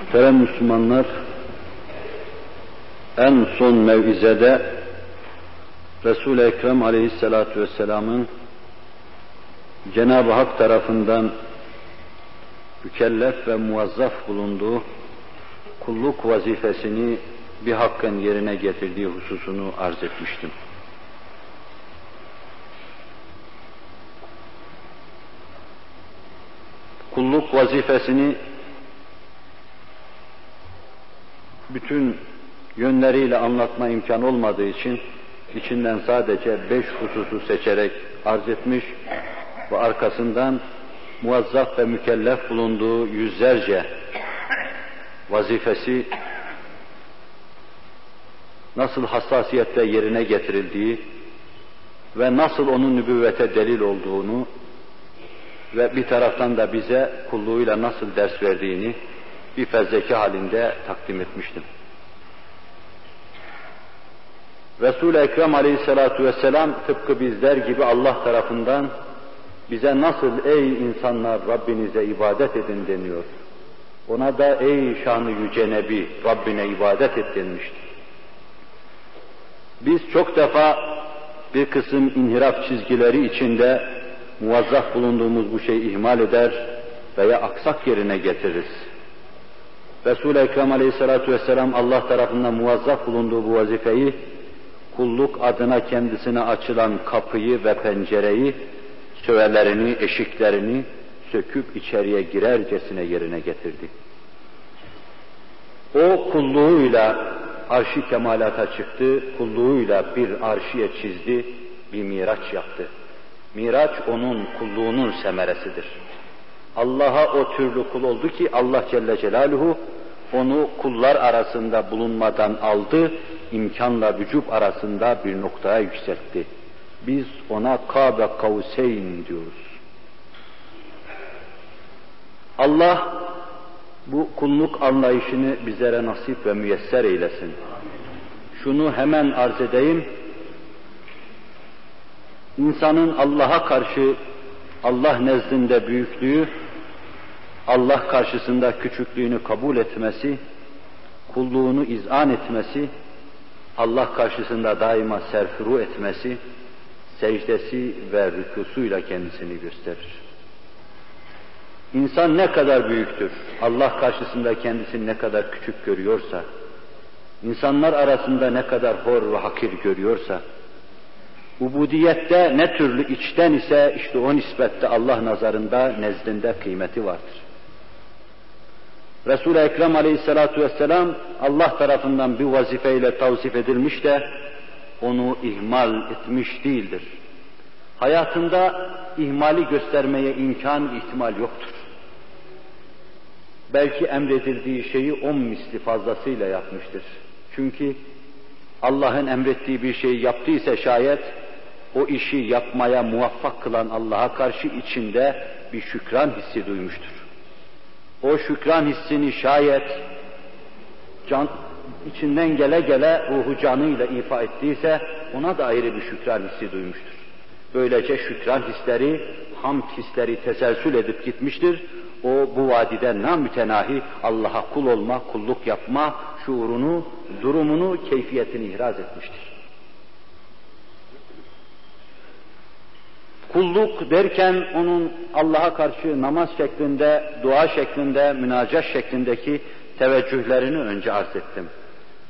Muhterem Müslümanlar, en son mevizede Resul-i Ekrem aleyhissalatu vesselamın Cenab-ı Hak tarafından mükellef ve muvazzaf bulunduğu kulluk vazifesini bir hakkın yerine getirdiği hususunu arz etmiştim. Kulluk vazifesini bütün yönleriyle anlatma imkan olmadığı için içinden sadece beş hususu seçerek arz etmiş ve arkasından muvazzaf ve mükellef bulunduğu yüzlerce vazifesi nasıl hassasiyetle yerine getirildiği ve nasıl onun nübüvvete delil olduğunu ve bir taraftan da bize kulluğuyla nasıl ders verdiğini bir fezleke halinde takdim etmiştim. Resul-i Ekrem aleyhissalatu vesselam tıpkı bizler gibi Allah tarafından bize nasıl ey insanlar Rabbinize ibadet edin deniyor. Ona da ey şanı yüce Nebi Rabbine ibadet et denmiştir. Biz çok defa bir kısım inhiraf çizgileri içinde muvazzaf bulunduğumuz bu şeyi ihmal eder veya aksak yerine getiririz. Resul-i Ekrem aleyhissalatu vesselam Allah tarafından muvazzaf bulunduğu bu vazifeyi kulluk adına kendisine açılan kapıyı ve pencereyi, söverlerini, eşiklerini söküp içeriye girercesine yerine getirdi. O kulluğuyla arşi kemalata çıktı, kulluğuyla bir arşiye çizdi, bir miraç yaptı. Miraç onun kulluğunun semeresidir. Allah'a o türlü kul oldu ki Allah Celle Celaluhu onu kullar arasında bulunmadan aldı, imkanla vücub arasında bir noktaya yükseltti. Biz ona Kabe Kavseyn diyoruz. Allah bu kulluk anlayışını bizlere nasip ve müyesser eylesin. Şunu hemen arz edeyim. İnsanın Allah'a karşı Allah nezdinde büyüklüğü, Allah karşısında küçüklüğünü kabul etmesi, kulluğunu izan etmesi, Allah karşısında daima serfuru etmesi, secdesi ve rükusuyla kendisini gösterir. İnsan ne kadar büyüktür, Allah karşısında kendisini ne kadar küçük görüyorsa, insanlar arasında ne kadar hor ve hakir görüyorsa, ubudiyette ne türlü içten ise işte o nispette Allah nazarında, nezdinde kıymeti vardır. Resul-i Ekrem aleyhissalatu vesselam Allah tarafından bir vazifeyle tavsif edilmiş de onu ihmal etmiş değildir. Hayatında ihmali göstermeye imkan, ihtimal yoktur. Belki emredildiği şeyi on misli fazlasıyla yapmıştır. Çünkü Allah'ın emrettiği bir şeyi yaptıysa şayet o işi yapmaya muvaffak kılan Allah'a karşı içinde bir şükran hissi duymuştur o şükran hissini şayet can, içinden gele gele ruhu canıyla ifa ettiyse ona da ayrı bir şükran hissi duymuştur. Böylece şükran hisleri, hamd hisleri teselsül edip gitmiştir. O bu vadide namütenahi Allah'a kul olma, kulluk yapma şuurunu, durumunu, keyfiyetini ihraz etmiştir. Kulluk derken onun Allah'a karşı namaz şeklinde, dua şeklinde, münacat şeklindeki teveccühlerini önce arz ettim.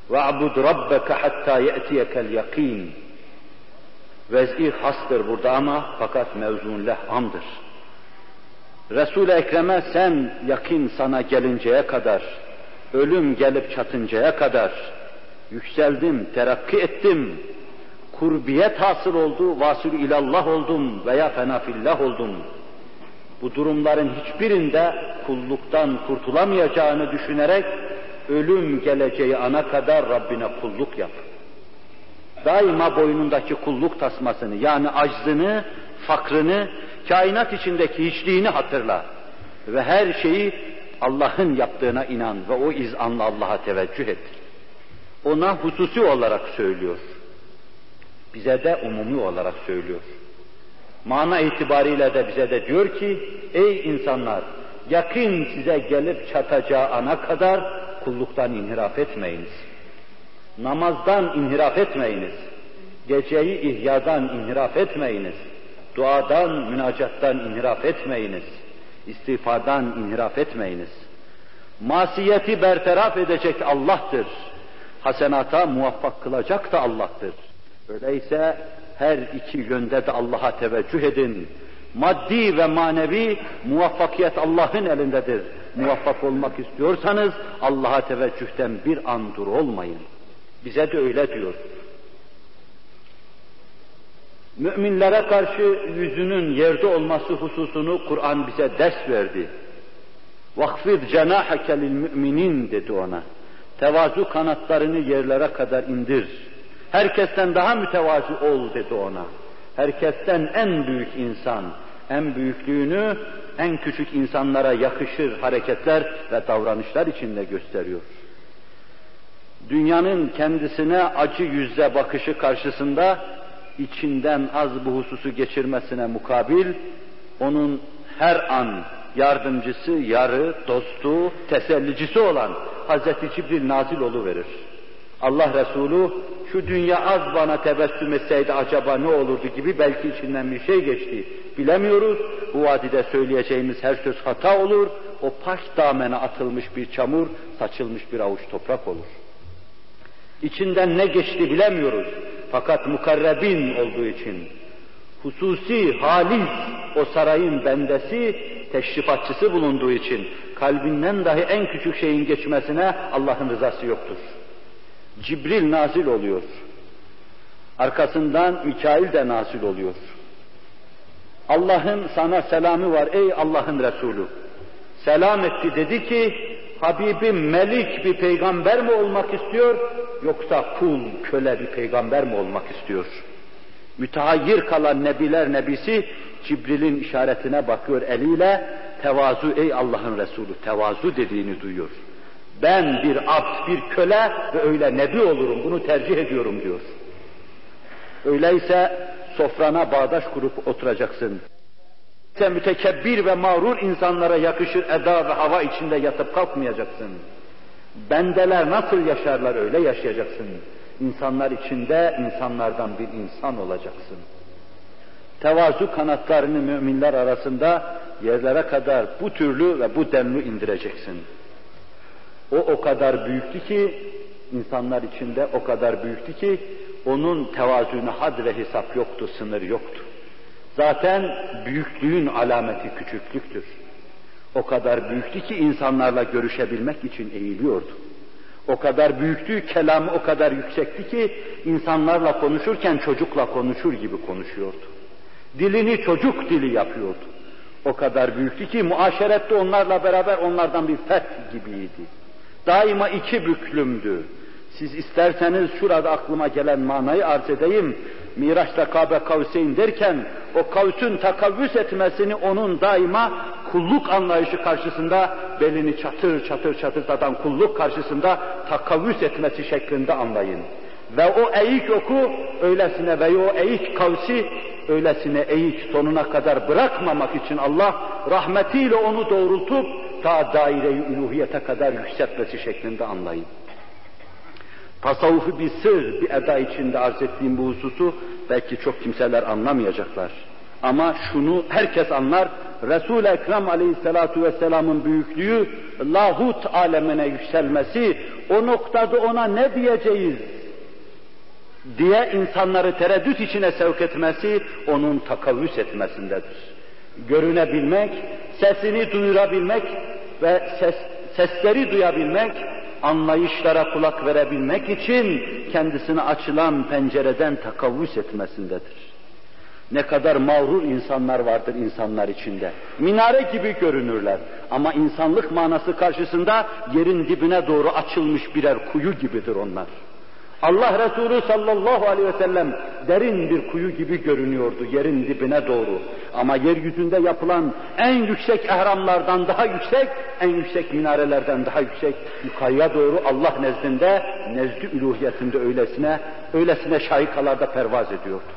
وَعْبُدْ رَبَّكَ حَتَّى يَأْتِيَكَ الْيَقِينَ Vez'i hastır burada ama fakat mevzun leh'amdır. Resul-i Ekrem'e sen yakin sana gelinceye kadar, ölüm gelip çatıncaya kadar yükseldim, terakki ettim, kurbiyet hasıl oldu, vasıl ilallah oldum veya fenafillah oldum. Bu durumların hiçbirinde kulluktan kurtulamayacağını düşünerek ölüm geleceği ana kadar Rabbine kulluk yap. Daima boynundaki kulluk tasmasını yani aczını, fakrını, kainat içindeki hiçliğini hatırla. Ve her şeyi Allah'ın yaptığına inan ve o izanla Allah'a teveccüh et. Ona hususi olarak söylüyor bize de umumi olarak söylüyor. Mana itibariyle de bize de diyor ki, ey insanlar yakın size gelip çatacağı ana kadar kulluktan inhiraf etmeyiniz. Namazdan inhiraf etmeyiniz. Geceyi ihyadan inhiraf etmeyiniz. Duadan, münacattan inhiraf etmeyiniz. İstiğfardan inhiraf etmeyiniz. Masiyeti bertaraf edecek Allah'tır. Hasenata muvaffak kılacak da Allah'tır. Öyleyse her iki yönde de Allah'a teveccüh edin. Maddi ve manevi muvaffakiyet Allah'ın elindedir. Muvaffak olmak istiyorsanız Allah'a teveccühten bir an dur olmayın. Bize de öyle diyor. Müminlere karşı yüzünün yerde olması hususunu Kur'an bize ders verdi. Vakfid cenahake lil müminin dedi ona. Tevazu kanatlarını yerlere kadar indir. Herkesten daha mütevazi ol dedi ona. Herkesten en büyük insan, en büyüklüğünü en küçük insanlara yakışır hareketler ve davranışlar içinde gösteriyor. Dünyanın kendisine acı yüzle bakışı karşısında içinden az bu hususu geçirmesine mukabil, onun her an yardımcısı, yarı, dostu, tesellicisi olan Hazreti Cibril nazil verir. Allah Resulü şu dünya az bana tebessüm etseydi acaba ne olurdu gibi belki içinden bir şey geçti. Bilemiyoruz. Bu vadide söyleyeceğimiz her söz hata olur. O paş damene atılmış bir çamur, saçılmış bir avuç toprak olur. İçinden ne geçti bilemiyoruz. Fakat mukarrebin olduğu için, hususi, halis o sarayın bendesi, teşrifatçısı bulunduğu için, kalbinden dahi en küçük şeyin geçmesine Allah'ın rızası yoktur. Cibril nazil oluyor. Arkasından Mikail de nazil oluyor. Allah'ın sana selamı var ey Allah'ın Resulü. Selam etti dedi ki Habibim melik bir peygamber mi olmak istiyor yoksa kul köle bir peygamber mi olmak istiyor? Mütehayyir kalan nebiler nebisi Cibril'in işaretine bakıyor eliyle tevazu ey Allah'ın Resulü tevazu dediğini duyuyor. Ben bir abd, bir köle ve öyle nebi olurum, bunu tercih ediyorum diyor. Öyleyse sofrana bağdaş kurup oturacaksın. Sen mütekebbir ve mağrur insanlara yakışır eda ve hava içinde yatıp kalkmayacaksın. Bendeler nasıl yaşarlar öyle yaşayacaksın. İnsanlar içinde insanlardan bir insan olacaksın. Tevazu kanatlarını müminler arasında yerlere kadar bu türlü ve bu denli indireceksin. O o kadar büyüktü ki, insanlar içinde o kadar büyüktü ki, onun tevazuna had ve hesap yoktu, sınır yoktu. Zaten büyüklüğün alameti küçüklüktür. O kadar büyüktü ki insanlarla görüşebilmek için eğiliyordu. O kadar büyüktü, kelamı o kadar yüksekti ki insanlarla konuşurken çocukla konuşur gibi konuşuyordu. Dilini çocuk dili yapıyordu. O kadar büyüktü ki muaşerette onlarla beraber onlardan bir fert gibiydi. Daima iki büklümdü. Siz isterseniz şurada aklıma gelen manayı arz edeyim. Miraç'ta Kabe Kavseyn derken o kavsün takavvüs etmesini onun daima kulluk anlayışı karşısında belini çatır çatır çatırdatan kulluk karşısında takavvüs etmesi şeklinde anlayın. Ve o eğik oku öylesine ve o eğik kavsi öylesine eğik sonuna kadar bırakmamak için Allah rahmetiyle onu doğrultup ta daire-i uluhiyete kadar yükseltmesi şeklinde anlayın. Tasavvufu bir sır, bir eda içinde arz ettiğim bu hususu belki çok kimseler anlamayacaklar. Ama şunu herkes anlar, Resul-i Ekrem aleyhissalatu vesselamın büyüklüğü, lahut alemine yükselmesi, o noktada ona ne diyeceğiz diye insanları tereddüt içine sevk etmesi, onun takavvüs etmesindedir. Görünebilmek, sesini duyurabilmek ve ses, sesleri duyabilmek, anlayışlara kulak verebilmek için kendisine açılan pencereden takavvüs etmesindedir. Ne kadar mağrur insanlar vardır insanlar içinde. Minare gibi görünürler ama insanlık manası karşısında yerin dibine doğru açılmış birer kuyu gibidir onlar. Allah Resulü sallallahu aleyhi ve sellem derin bir kuyu gibi görünüyordu yerin dibine doğru. Ama yeryüzünde yapılan en yüksek ehramlardan daha yüksek, en yüksek minarelerden daha yüksek yukarıya doğru Allah nezdinde, nezdi üluhiyetinde öylesine, öylesine şahikalarda pervaz ediyordu.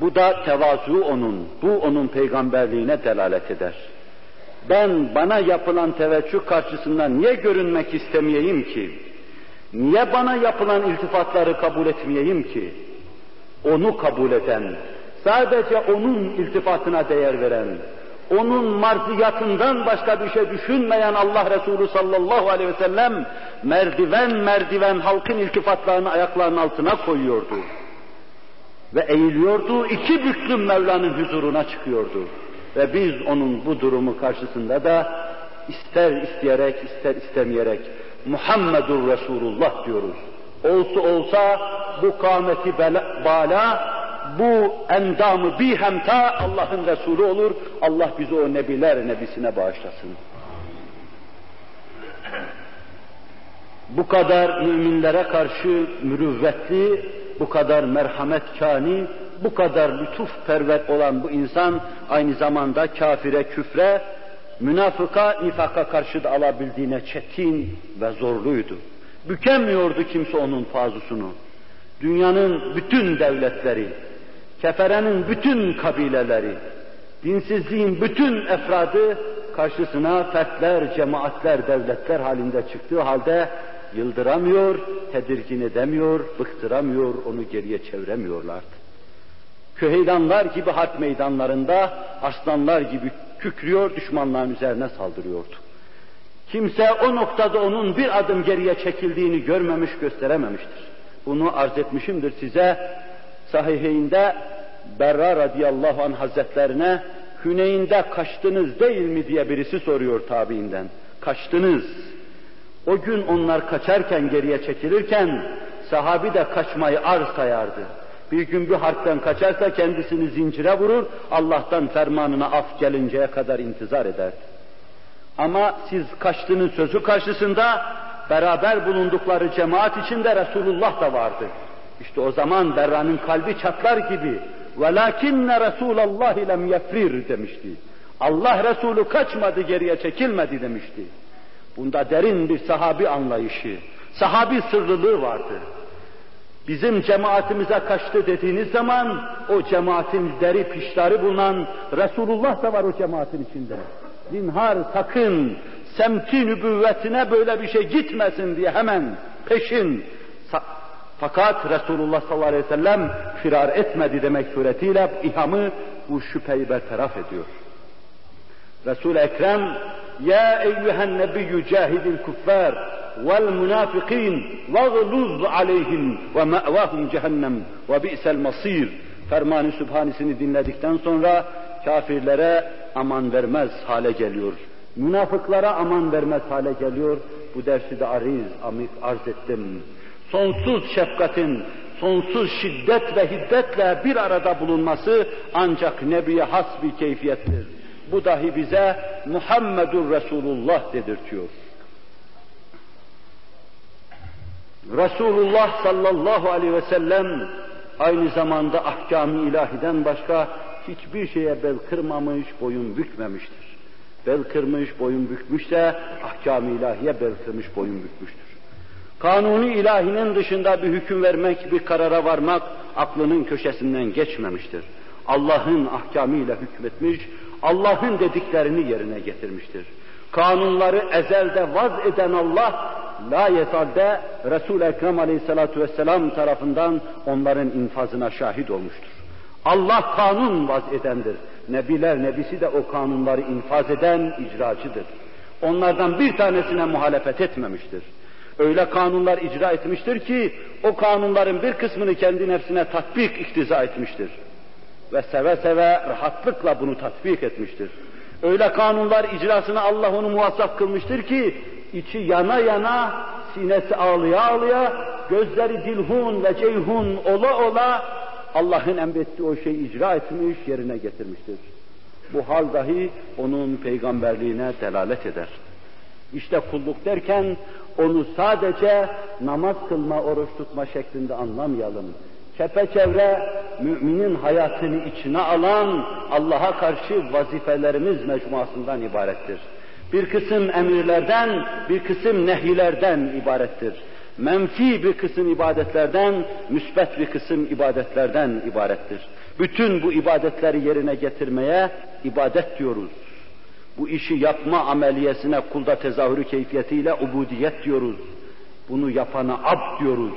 Bu da tevazu onun, bu onun peygamberliğine delalet eder. Ben bana yapılan teveccüh karşısında niye görünmek istemeyeyim ki? Niye bana yapılan iltifatları kabul etmeyeyim ki? Onu kabul eden, sadece onun iltifatına değer veren, onun marziyatından başka bir şey düşünmeyen Allah Resulü sallallahu aleyhi ve sellem merdiven merdiven halkın iltifatlarını ayaklarının altına koyuyordu. Ve eğiliyordu, iki büklüm Mevla'nın huzuruna çıkıyordu. Ve biz onun bu durumu karşısında da ister isteyerek, ister istemeyerek Muhammedur Resulullah diyoruz. Olsa olsa bu kâmeti bala, bu endamı bir hemta Allah'ın Resulü olur. Allah bizi o nebiler nebisine bağışlasın. Bu kadar müminlere karşı mürüvvetli, bu kadar merhametkani, bu kadar lütufperver olan bu insan aynı zamanda kafire, küfre, münafıka, nifaka karşı da alabildiğine çetin ve zorluydu. Bükemiyordu kimse onun fazusunu. Dünyanın bütün devletleri, keferenin bütün kabileleri, dinsizliğin bütün efradı karşısına fertler, cemaatler, devletler halinde çıktığı halde yıldıramıyor, tedirgin edemiyor, bıktıramıyor, onu geriye çeviremiyorlardı. Köheydanlar gibi harp meydanlarında aslanlar gibi kükrüyor, düşmanların üzerine saldırıyordu. Kimse o noktada onun bir adım geriye çekildiğini görmemiş, gösterememiştir. Bunu arz etmişimdir size. Sahihinde Berra radıyallahu anh hazretlerine Hüneyn'de kaçtınız değil mi diye birisi soruyor tabiinden. Kaçtınız. O gün onlar kaçarken geriye çekilirken sahabi de kaçmayı ar sayardı. Bir gün bir harpten kaçarsa kendisini zincire vurur, Allah'tan fermanına af gelinceye kadar intizar eder. Ama siz kaçtığının sözü karşısında beraber bulundukları cemaat içinde Resulullah da vardı. İşte o zaman Berra'nın kalbi çatlar gibi وَلَاكِنَّ رَسُولَ اللّٰهِ لَمْ يَفْرِرْ demişti. Allah Resulü kaçmadı, geriye çekilmedi demişti. Bunda derin bir sahabi anlayışı, sahabi sırlılığı vardı. Bizim cemaatimize kaçtı dediğiniz zaman o cemaatin deri pişleri bulunan Resulullah da var o cemaatin içinde. Zinhar sakın semti nübüvvetine böyle bir şey gitmesin diye hemen peşin fakat Resulullah sallallahu aleyhi ve sellem firar etmedi demek suretiyle ihamı bu şüpheyi bertaraf ediyor. Resul-i Ekrem Ya eyyühen nebiyyü cahidil kuffar aleyhim ve me'vahum cehennem ve bi'sel masir fermanı sübhanisini dinledikten sonra kafirlere aman vermez hale geliyor. Münafıklara aman vermez hale geliyor. Bu dersi de ariz, amik arz ettim sonsuz şefkatin, sonsuz şiddet ve hiddetle bir arada bulunması ancak Nebi'ye has bir keyfiyettir. Bu dahi bize Muhammedur Resulullah dedirtiyor. Resulullah sallallahu aleyhi ve sellem aynı zamanda ahkam-ı ilahiden başka hiçbir şeye bel kırmamış, boyun bükmemiştir. Bel kırmış, boyun bükmüşse ahkam-ı ilahiye bel kırmış, boyun bükmüştür. Kanuni ilahinin dışında bir hüküm vermek, bir karara varmak aklının köşesinden geçmemiştir. Allah'ın ahkamıyla hükmetmiş, Allah'ın dediklerini yerine getirmiştir. Kanunları ezelde vaz eden Allah, la yetalde Resul-i Ekrem aleyhissalatu vesselam tarafından onların infazına şahit olmuştur. Allah kanun vaz edendir. Nebiler nebisi de o kanunları infaz eden icracıdır. Onlardan bir tanesine muhalefet etmemiştir öyle kanunlar icra etmiştir ki o kanunların bir kısmını kendi nefsine tatbik iktiza etmiştir. Ve seve seve rahatlıkla bunu tatbik etmiştir. Öyle kanunlar icrasını Allah onu muvaffak kılmıştır ki içi yana yana, sinesi ağlıya ağlıya, gözleri dilhun ve ceyhun ola ola Allah'ın emrettiği o şeyi icra etmiş, yerine getirmiştir. Bu hal dahi onun peygamberliğine delalet eder. İşte kulluk derken onu sadece namaz kılma, oruç tutma şeklinde anlamayalım. Çepeçevre müminin hayatını içine alan Allah'a karşı vazifelerimiz mecmuasından ibarettir. Bir kısım emirlerden, bir kısım nehilerden ibarettir. Menfi bir kısım ibadetlerden, müsbet bir kısım ibadetlerden ibarettir. Bütün bu ibadetleri yerine getirmeye ibadet diyoruz. Bu işi yapma ameliyesine kulda tezahürü keyfiyetiyle ubudiyet diyoruz. Bunu yapana abd diyoruz.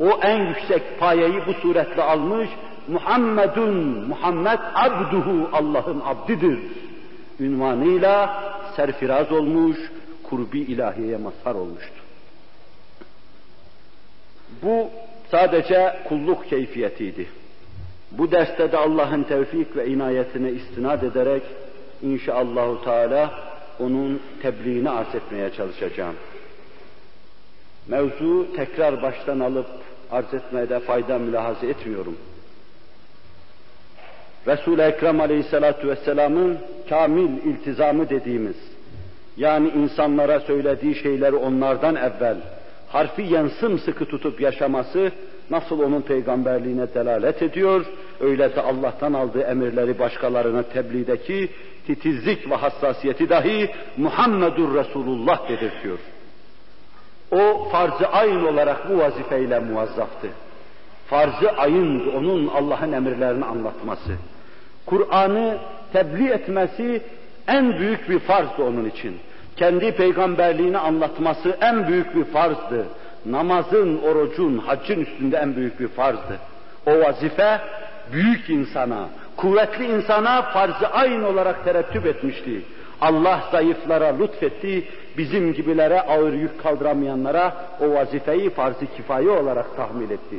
O en yüksek payeyi bu suretle almış, Muhammedun, Muhammed abduhu, Allah'ın abdidir. Ünvanıyla serfiraz olmuş, kurbi ilahiyeye mazhar olmuştu. Bu sadece kulluk keyfiyetiydi. Bu derste de Allah'ın tevfik ve inayetine istinad ederek inşallahü teala onun tebliğini arz etmeye çalışacağım. Mevzu tekrar baştan alıp arz etmeye de fayda mülahaza etmiyorum. Resul-i Ekrem Aleyhisselatü Vesselam'ın kamil iltizamı dediğimiz, yani insanlara söylediği şeyleri onlardan evvel harfiyen sımsıkı tutup yaşaması nasıl onun peygamberliğine delalet ediyor, öyle de Allah'tan aldığı emirleri başkalarına tebliğdeki titizlik ve hassasiyeti dahi Muhammedur Resulullah dedirtiyor. O farz-ı olarak bu vazifeyle muvazzaftı. Farz-ı ayındı onun Allah'ın emirlerini anlatması. Kur'an'ı tebliğ etmesi en büyük bir farzdı onun için. Kendi peygamberliğini anlatması en büyük bir farzdı. Namazın, orucun, haccın üstünde en büyük bir farzdı. O vazife büyük insana, kuvvetli insana farz-ı ayn olarak terettüp etmişti. Allah zayıflara lütfetti, bizim gibilere ağır yük kaldıramayanlara o vazifeyi farz-ı kifaye olarak tahmil etti.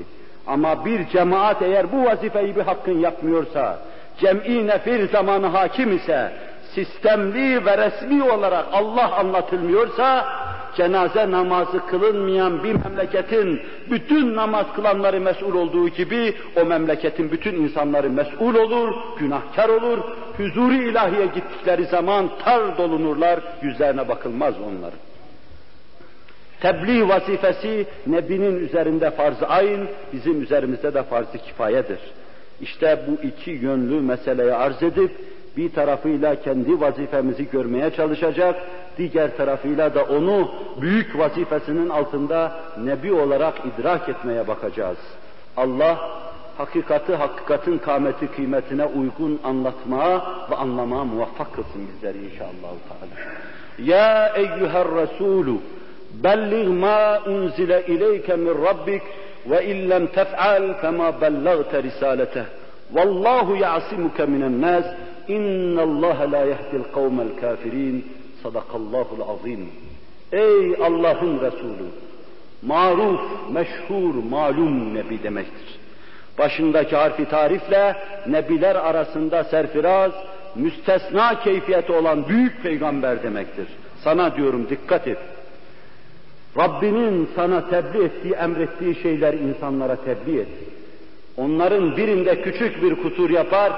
Ama bir cemaat eğer bu vazifeyi bir hakkın yapmıyorsa, cem'i nefir zamanı hakim ise, sistemli ve resmi olarak Allah anlatılmıyorsa, cenaze namazı kılınmayan bir memleketin bütün namaz kılanları mesul olduğu gibi o memleketin bütün insanları mesul olur, günahkar olur, huzuri ilahiye gittikleri zaman tar dolunurlar, yüzlerine bakılmaz onların. Tebliğ vazifesi Nebi'nin üzerinde farz-ı ayn, bizim üzerimizde de farz-ı kifayedir. İşte bu iki yönlü meseleyi arz edip, bir tarafıyla kendi vazifemizi görmeye çalışacak, diğer tarafıyla da onu büyük vazifesinin altında nebi olarak idrak etmeye bakacağız. Allah hakikati hakikatin kâmeti kıymetine uygun anlatmaya ve anlamaya muvaffak kılsın bizleri inşallah. Ya eyyuher Resulü bellig ma unzile ileyke min rabbik ve illem tef'al fema bellagte risalete. Vallahu ya'simuke minen nas. İnna Allah la yehdil kavmel kafirin. Sadakallahul azim. Ey Allah'ın Resulü! Maruf, meşhur, malum nebi demektir. Başındaki harfi tarifle nebiler arasında serfiraz, müstesna keyfiyeti olan büyük peygamber demektir. Sana diyorum dikkat et. Rabbinin sana tebliğ ettiği, emrettiği şeyler insanlara tebliğ et. Onların birinde küçük bir kusur yapar,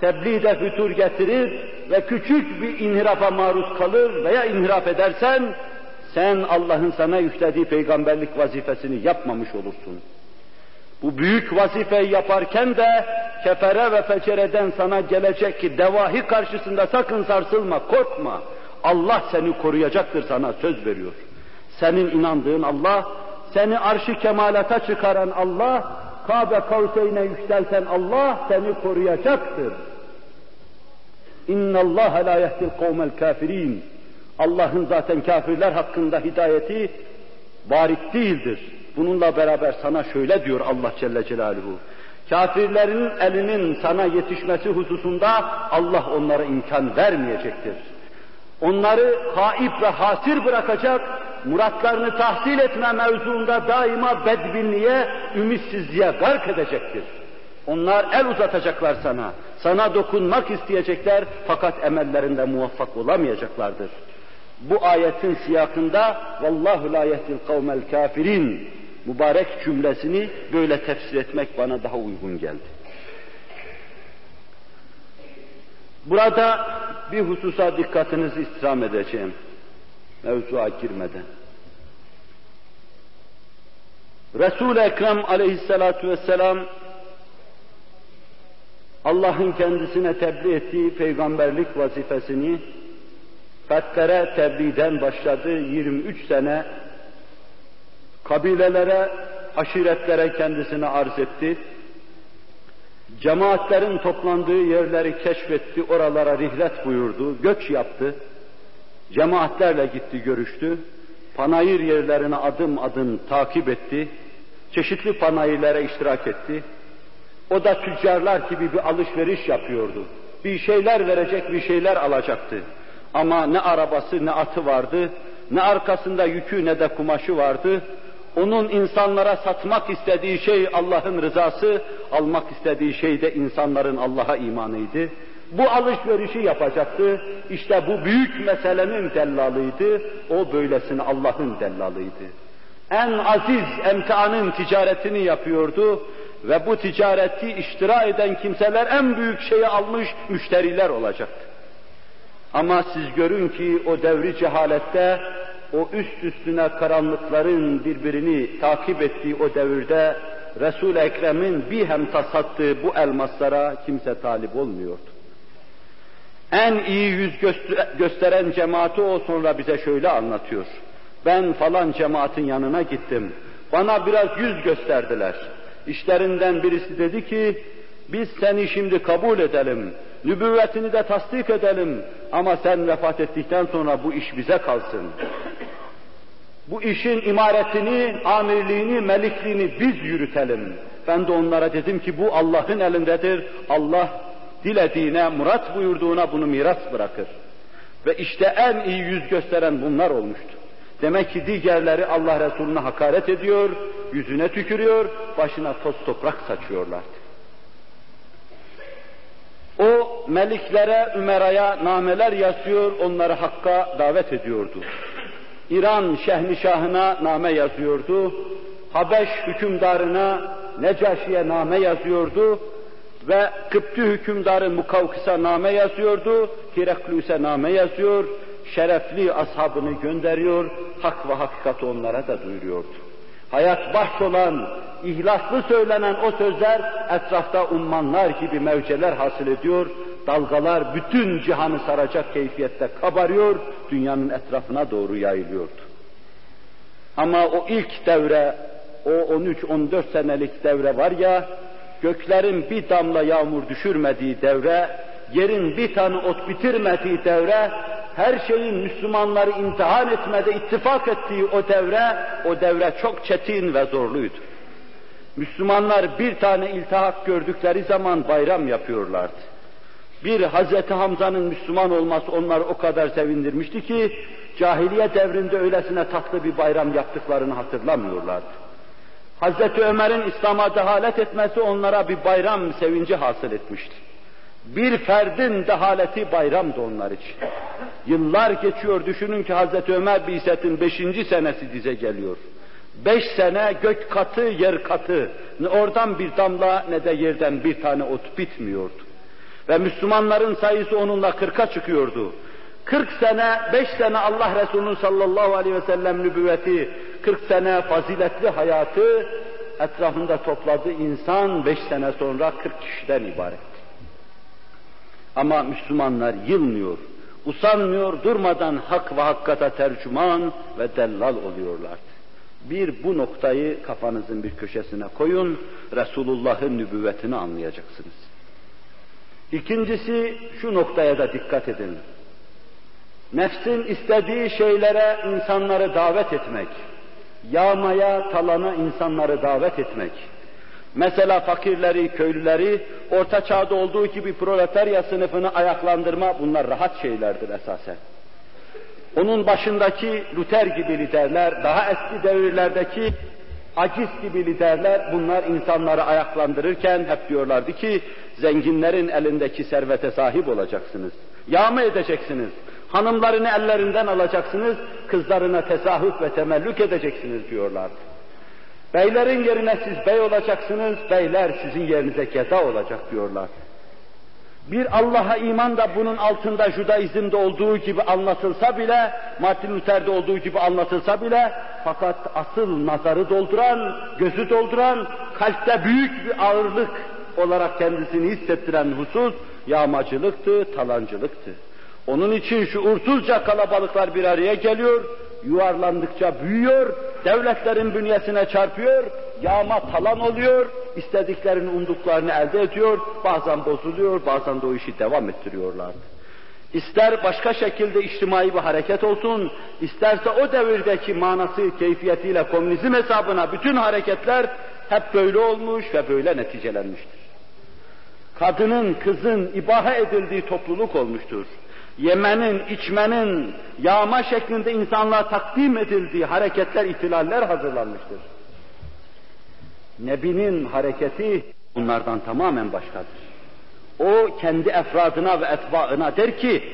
tebliğde fütur getirir ve küçük bir inhirafa maruz kalır veya inhiraf edersen, sen Allah'ın sana yüklediği peygamberlik vazifesini yapmamış olursun. Bu büyük vazifeyi yaparken de kefere ve fecereden sana gelecek ki devahi karşısında sakın sarsılma, korkma. Allah seni koruyacaktır sana söz veriyor. Senin inandığın Allah, seni arşı kemalata çıkaran Allah, Kabe kavseyne yükselten Allah seni koruyacaktır. İnna Allah la yehdil kavmel kafirin. Allah'ın zaten kafirler hakkında hidayeti barit değildir. Bununla beraber sana şöyle diyor Allah Celle Celaluhu. Kafirlerin elinin sana yetişmesi hususunda Allah onlara imkan vermeyecektir. Onları haip ve hasir bırakacak, muratlarını tahsil etme mevzuunda daima bedbinliğe, ümitsizliğe gark edecektir. Onlar el uzatacaklar sana, sana dokunmak isteyecekler fakat emellerinde muvaffak olamayacaklardır. Bu ayetin siyakında vallahu la yehdil kavmel kafirin mübarek cümlesini böyle tefsir etmek bana daha uygun geldi. Burada bir hususa dikkatinizi istirham edeceğim. Mevzuya girmeden. Resul-i Ekrem aleyhissalatu vesselam Allah'ın kendisine tebliğ ettiği peygamberlik vazifesini fertlere tebliğden başladı 23 sene kabilelere, aşiretlere kendisini arz etti. Cemaatlerin toplandığı yerleri keşfetti, oralara rihlet buyurdu, göç yaptı. Cemaatlerle gitti, görüştü. Panayır yerlerine adım adım takip etti. Çeşitli panayırlara iştirak etti. O da tüccarlar gibi bir alışveriş yapıyordu. Bir şeyler verecek, bir şeyler alacaktı. Ama ne arabası ne atı vardı, ne arkasında yükü ne de kumaşı vardı. Onun insanlara satmak istediği şey Allah'ın rızası, almak istediği şey de insanların Allah'a imanıydı. Bu alışverişi yapacaktı. İşte bu büyük meselenin dellalıydı. O böylesine Allah'ın dellalıydı. En aziz emtianın ticaretini yapıyordu ve bu ticareti iştira eden kimseler en büyük şeyi almış müşteriler olacaktı. Ama siz görün ki o devri cehalette o üst üstüne karanlıkların birbirini takip ettiği o devirde Resul-i Ekrem'in bir hemta sattığı bu elmaslara kimse talip olmuyordu. En iyi yüz gösteren cemaati o sonra bize şöyle anlatıyor. Ben falan cemaatin yanına gittim. Bana biraz yüz gösterdiler. İşlerinden birisi dedi ki, biz seni şimdi kabul edelim, nübüvvetini de tasdik edelim ama sen vefat ettikten sonra bu iş bize kalsın. Bu işin imaretini, amirliğini, melikliğini biz yürütelim. Ben de onlara dedim ki bu Allah'ın elindedir. Allah dilediğine, murat buyurduğuna bunu miras bırakır. Ve işte en iyi yüz gösteren bunlar olmuştu. Demek ki diğerleri Allah Resulüne hakaret ediyor, yüzüne tükürüyor, başına toz toprak saçıyorlardı. O meliklere, ümeraya nameler yazıyor, onları hakka davet ediyordu. İran şehnişahına name yazıyordu, Habeş hükümdarına, Necaşi'ye name yazıyordu ve Kıpti hükümdarı Mukavkıs'a name yazıyordu, Hiraklus'e name yazıyor, şerefli ashabını gönderiyor, hak ve hakikati onlara da duyuruyordu. Hayat bahs olan, ihlaslı söylenen o sözler etrafta ummanlar gibi mevceler hasıl ediyor, dalgalar bütün cihanı saracak keyfiyette kabarıyor, dünyanın etrafına doğru yayılıyordu. Ama o ilk devre, o 13-14 senelik devre var ya, göklerin bir damla yağmur düşürmediği devre, yerin bir tane ot bitirmediği devre, her şeyin Müslümanları imtihan etmede ittifak ettiği o devre, o devre çok çetin ve zorluydu. Müslümanlar bir tane iltihak gördükleri zaman bayram yapıyorlardı. Bir Hazreti Hamza'nın Müslüman olması onları o kadar sevindirmişti ki, cahiliye devrinde öylesine tatlı bir bayram yaptıklarını hatırlamıyorlardı. Hazreti Ömer'in İslam'a dehalet etmesi onlara bir bayram sevinci hasıl etmişti. Bir ferdin dehaleti bayramdı onlar için. Yıllar geçiyor, düşünün ki Hazreti Ömer Biset'in beşinci senesi dize geliyor. Beş sene gök katı, yer katı. Ne oradan bir damla ne de yerden bir tane ot bitmiyordu. Ve Müslümanların sayısı onunla kırka çıkıyordu. Kırk sene, beş sene Allah Resulü'nün sallallahu aleyhi ve sellem nübüvveti, kırk sene faziletli hayatı etrafında topladığı insan beş sene sonra kırk kişiden ibaret. Ama Müslümanlar yılmıyor, usanmıyor, durmadan hak ve hakkata tercüman ve dellal oluyorlar. Bir bu noktayı kafanızın bir köşesine koyun, Resulullah'ın nübüvvetini anlayacaksınız. İkincisi şu noktaya da dikkat edin. Nefsin istediği şeylere insanları davet etmek, yağmaya, talana insanları davet etmek, Mesela fakirleri, köylüleri, orta çağda olduğu gibi proletarya sınıfını ayaklandırma bunlar rahat şeylerdir esasen. Onun başındaki Luther gibi liderler, daha eski devirlerdeki aciz gibi liderler bunlar insanları ayaklandırırken hep diyorlardı ki zenginlerin elindeki servete sahip olacaksınız. Yağma edeceksiniz. Hanımlarını ellerinden alacaksınız, kızlarına tesahüf ve temellük edeceksiniz diyorlardı. Beylerin yerine siz bey olacaksınız, beyler sizin yerinize geda olacak diyorlar. Bir Allah'a iman da bunun altında Judaizm'de olduğu gibi anlatılsa bile, Martin Luther'de olduğu gibi anlatılsa bile, fakat asıl nazarı dolduran, gözü dolduran, kalpte büyük bir ağırlık olarak kendisini hissettiren husus, yağmacılıktı, talancılıktı. Onun için şu şuursuzca kalabalıklar bir araya geliyor, yuvarlandıkça büyüyor, devletlerin bünyesine çarpıyor, yağma talan oluyor, istediklerini, umduklarını elde ediyor, bazen bozuluyor, bazen de o işi devam ettiriyorlardı. İster başka şekilde içtimai bir hareket olsun, isterse o devirdeki manası, keyfiyetiyle komünizm hesabına bütün hareketler hep böyle olmuş ve böyle neticelenmiştir. Kadının, kızın ibaha edildiği topluluk olmuştur. Yemenin, içmenin, yağma şeklinde insanlığa takdim edildiği hareketler, ihtilaller hazırlanmıştır. Nebinin hareketi bunlardan tamamen başkadır. O kendi efradına ve etbaına der ki,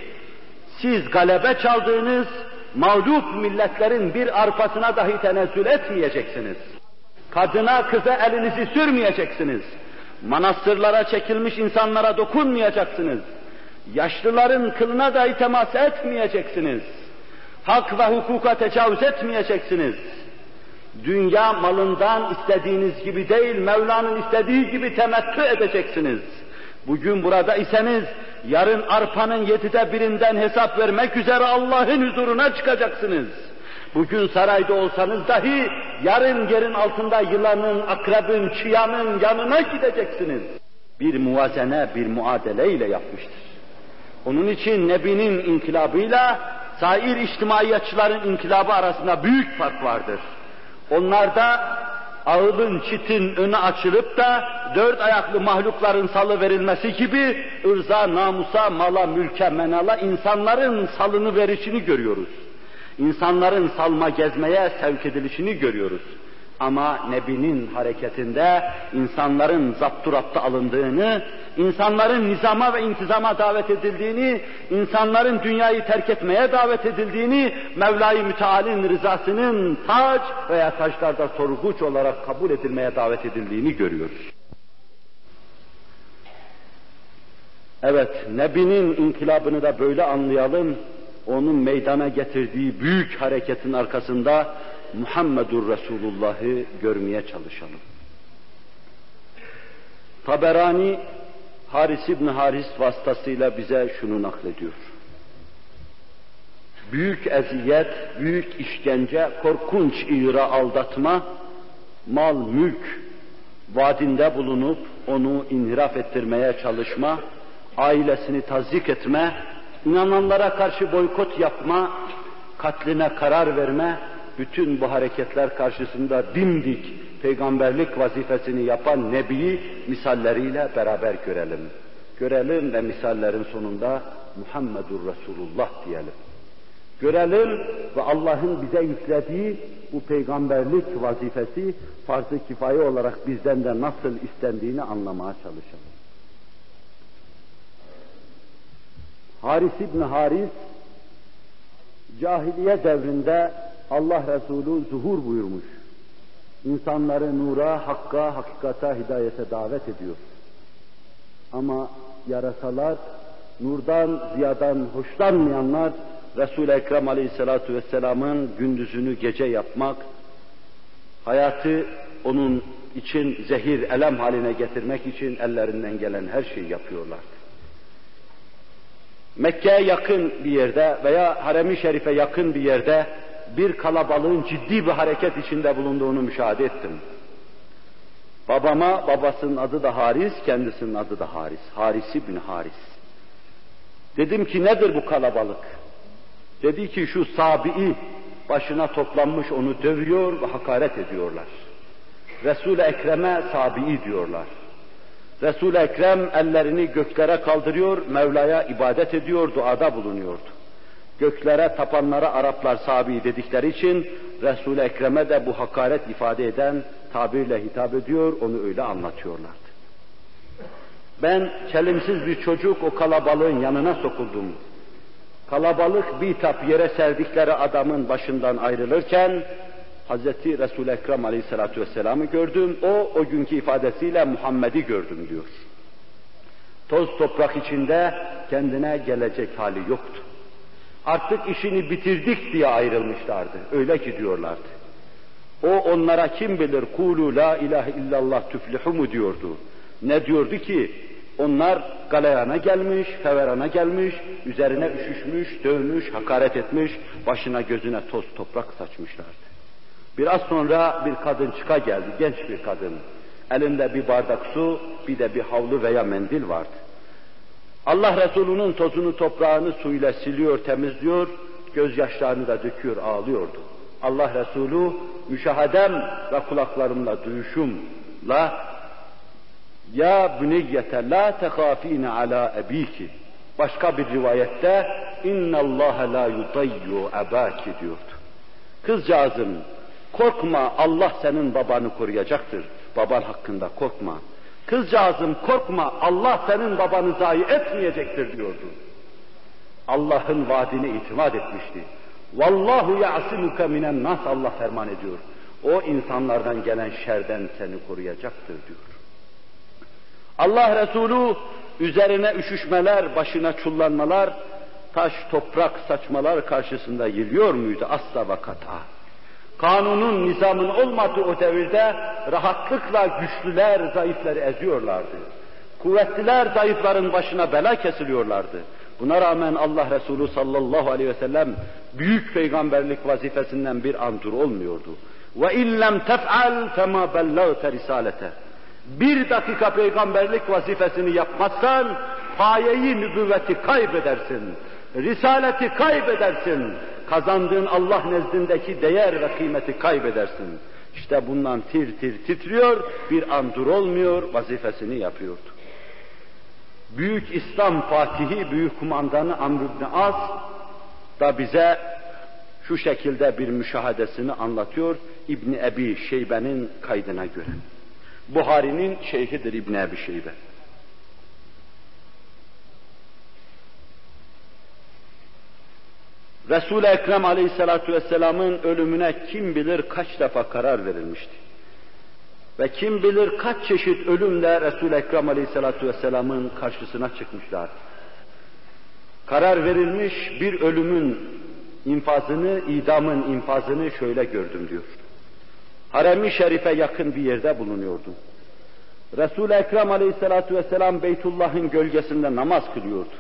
siz galebe çaldığınız mağlup milletlerin bir arpasına dahi tenezzül etmeyeceksiniz. Kadına, kıza elinizi sürmeyeceksiniz. Manastırlara çekilmiş insanlara dokunmayacaksınız. Yaşlıların kılına dahi temas etmeyeceksiniz. Hak ve hukuka tecavüz etmeyeceksiniz. Dünya malından istediğiniz gibi değil, Mevla'nın istediği gibi temettü edeceksiniz. Bugün burada iseniz, yarın arpanın yedide birinden hesap vermek üzere Allah'ın huzuruna çıkacaksınız. Bugün sarayda olsanız dahi, yarın yerin altında yılanın, akrebin, çıyanın yanına gideceksiniz. Bir muvazene, bir muadele ile yapmıştır. Onun için Nebi'nin inkılabıyla sair içtimaiyatçıların inkılabı arasında büyük fark vardır. Onlarda ağılın, çitin önü açılıp da dört ayaklı mahlukların salı verilmesi gibi ırza, namusa, mala, mülke, menala insanların salını verişini görüyoruz. İnsanların salma gezmeye sevk edilişini görüyoruz. Ama Nebi'nin hareketinde insanların zapturapta alındığını, insanların nizama ve intizama davet edildiğini, insanların dünyayı terk etmeye davet edildiğini, Mevla-i Müteal'in rızasının taç veya taşlarda sorguç olarak kabul edilmeye davet edildiğini görüyoruz. Evet, Nebi'nin inkılabını da böyle anlayalım. Onun meydana getirdiği büyük hareketin arkasında Muhammedur Resulullah'ı görmeye çalışalım. Taberani Haris İbni Haris vasıtasıyla bize şunu naklediyor. Büyük eziyet, büyük işkence, korkunç ira aldatma, mal, mülk vaadinde bulunup onu inhiraf ettirmeye çalışma, ailesini tazik etme, inananlara karşı boykot yapma, katline karar verme, bütün bu hareketler karşısında dimdik peygamberlik vazifesini yapan Nebi'yi misalleriyle beraber görelim. Görelim ve misallerin sonunda Muhammedur Resulullah diyelim. Görelim ve Allah'ın bize yüklediği bu peygamberlik vazifesi farz-ı kifaye olarak bizden de nasıl istendiğini anlamaya çalışalım. Haris İbni Haris, cahiliye devrinde Allah Resulü zuhur buyurmuş. İnsanları nura, hakka, hakikata, hidayete davet ediyor. Ama yarasalar, nurdan, ziyadan hoşlanmayanlar, Resul-i Ekrem Aleyhisselatü Vesselam'ın gündüzünü gece yapmak, hayatı onun için zehir, elem haline getirmek için ellerinden gelen her şeyi yapıyorlardı. Mekke'ye yakın bir yerde veya Harem-i Şerif'e yakın bir yerde bir kalabalığın ciddi bir hareket içinde bulunduğunu müşahede ettim. Babama, babasının adı da Haris, kendisinin adı da Haris. Harisi bin Haris. Dedim ki nedir bu kalabalık? Dedi ki şu Sabi'i başına toplanmış onu dövüyor ve hakaret ediyorlar. Resul-i Ekrem'e Sabi'i diyorlar. Resul-i Ekrem ellerini göklere kaldırıyor, Mevla'ya ibadet ediyor, duada bulunuyordu. Göklere tapanlara Araplar sabi dedikleri için Resul-i Ekrem'e de bu hakaret ifade eden tabirle hitap ediyor, onu öyle anlatıyorlardı. Ben çelimsiz bir çocuk o kalabalığın yanına sokuldum. Kalabalık bir tap yere serdikleri adamın başından ayrılırken Hz. Resul-i Ekrem Aleyhisselatü Vesselam'ı gördüm. O, o günkü ifadesiyle Muhammed'i gördüm diyor. Toz toprak içinde kendine gelecek hali yoktu. Artık işini bitirdik diye ayrılmışlardı. Öyle ki diyorlardı. O onlara kim bilir kulu la ilahe illallah tüflihu mu diyordu. Ne diyordu ki? Onlar galeyana gelmiş, feverana gelmiş, üzerine üşüşmüş, dövmüş, hakaret etmiş, başına gözüne toz toprak saçmışlardı. Biraz sonra bir kadın çıka geldi, genç bir kadın. Elinde bir bardak su, bir de bir havlu veya mendil vardı. Allah Resulü'nün tozunu toprağını suyla siliyor, temizliyor, gözyaşlarını da döküyor, ağlıyordu. Allah Resulü müşahedem ve kulaklarımla duyuşumla ya büniyyete la tehafine ala ebiki başka bir rivayette inna Allah la yudayyu ebaki diyordu. Kızcağızım korkma Allah senin babanı koruyacaktır. Baban hakkında korkma. Kızcağızım korkma Allah senin babanı zayi etmeyecektir diyordu. Allah'ın vaadine itimat etmişti. Vallahu ya'simuke minen nas Allah ferman ediyor. O insanlardan gelen şerden seni koruyacaktır diyor. Allah Resulü üzerine üşüşmeler, başına çullanmalar, taş, toprak saçmalar karşısında yürüyor muydu? Asla ve kata. Kanunun, nizamın olmadığı o devirde rahatlıkla güçlüler, zayıfları eziyorlardı. Kuvvetliler zayıfların başına bela kesiliyorlardı. Buna rağmen Allah Resulü sallallahu aleyhi ve sellem büyük peygamberlik vazifesinden bir an dur olmuyordu. Ve illem tef'al fema bellagte risalete. Bir dakika peygamberlik vazifesini yapmazsan payeyi nübüvveti kaybedersin. Risaleti kaybedersin. Kazandığın Allah nezdindeki değer ve kıymeti kaybedersin. İşte bundan tir tir titriyor, bir an dur olmuyor, vazifesini yapıyordu. Büyük İslam Fatihi, büyük kumandanı Amr ibn As da bize şu şekilde bir müşahadesini anlatıyor İbni Ebi Şeybe'nin kaydına göre. Buhari'nin şeyhidir İbn Ebi Şeybe. Resul-i Ekrem Aleyhisselatü Vesselam'ın ölümüne kim bilir kaç defa karar verilmişti. Ve kim bilir kaç çeşit ölümle Resul-i Ekrem Aleyhisselatü Vesselam'ın karşısına çıkmışlar. Karar verilmiş bir ölümün infazını, idamın infazını şöyle gördüm diyor. Harem-i Şerif'e yakın bir yerde bulunuyordu. Resul-i Ekrem Aleyhisselatü Vesselam Beytullah'ın gölgesinde namaz kılıyordu.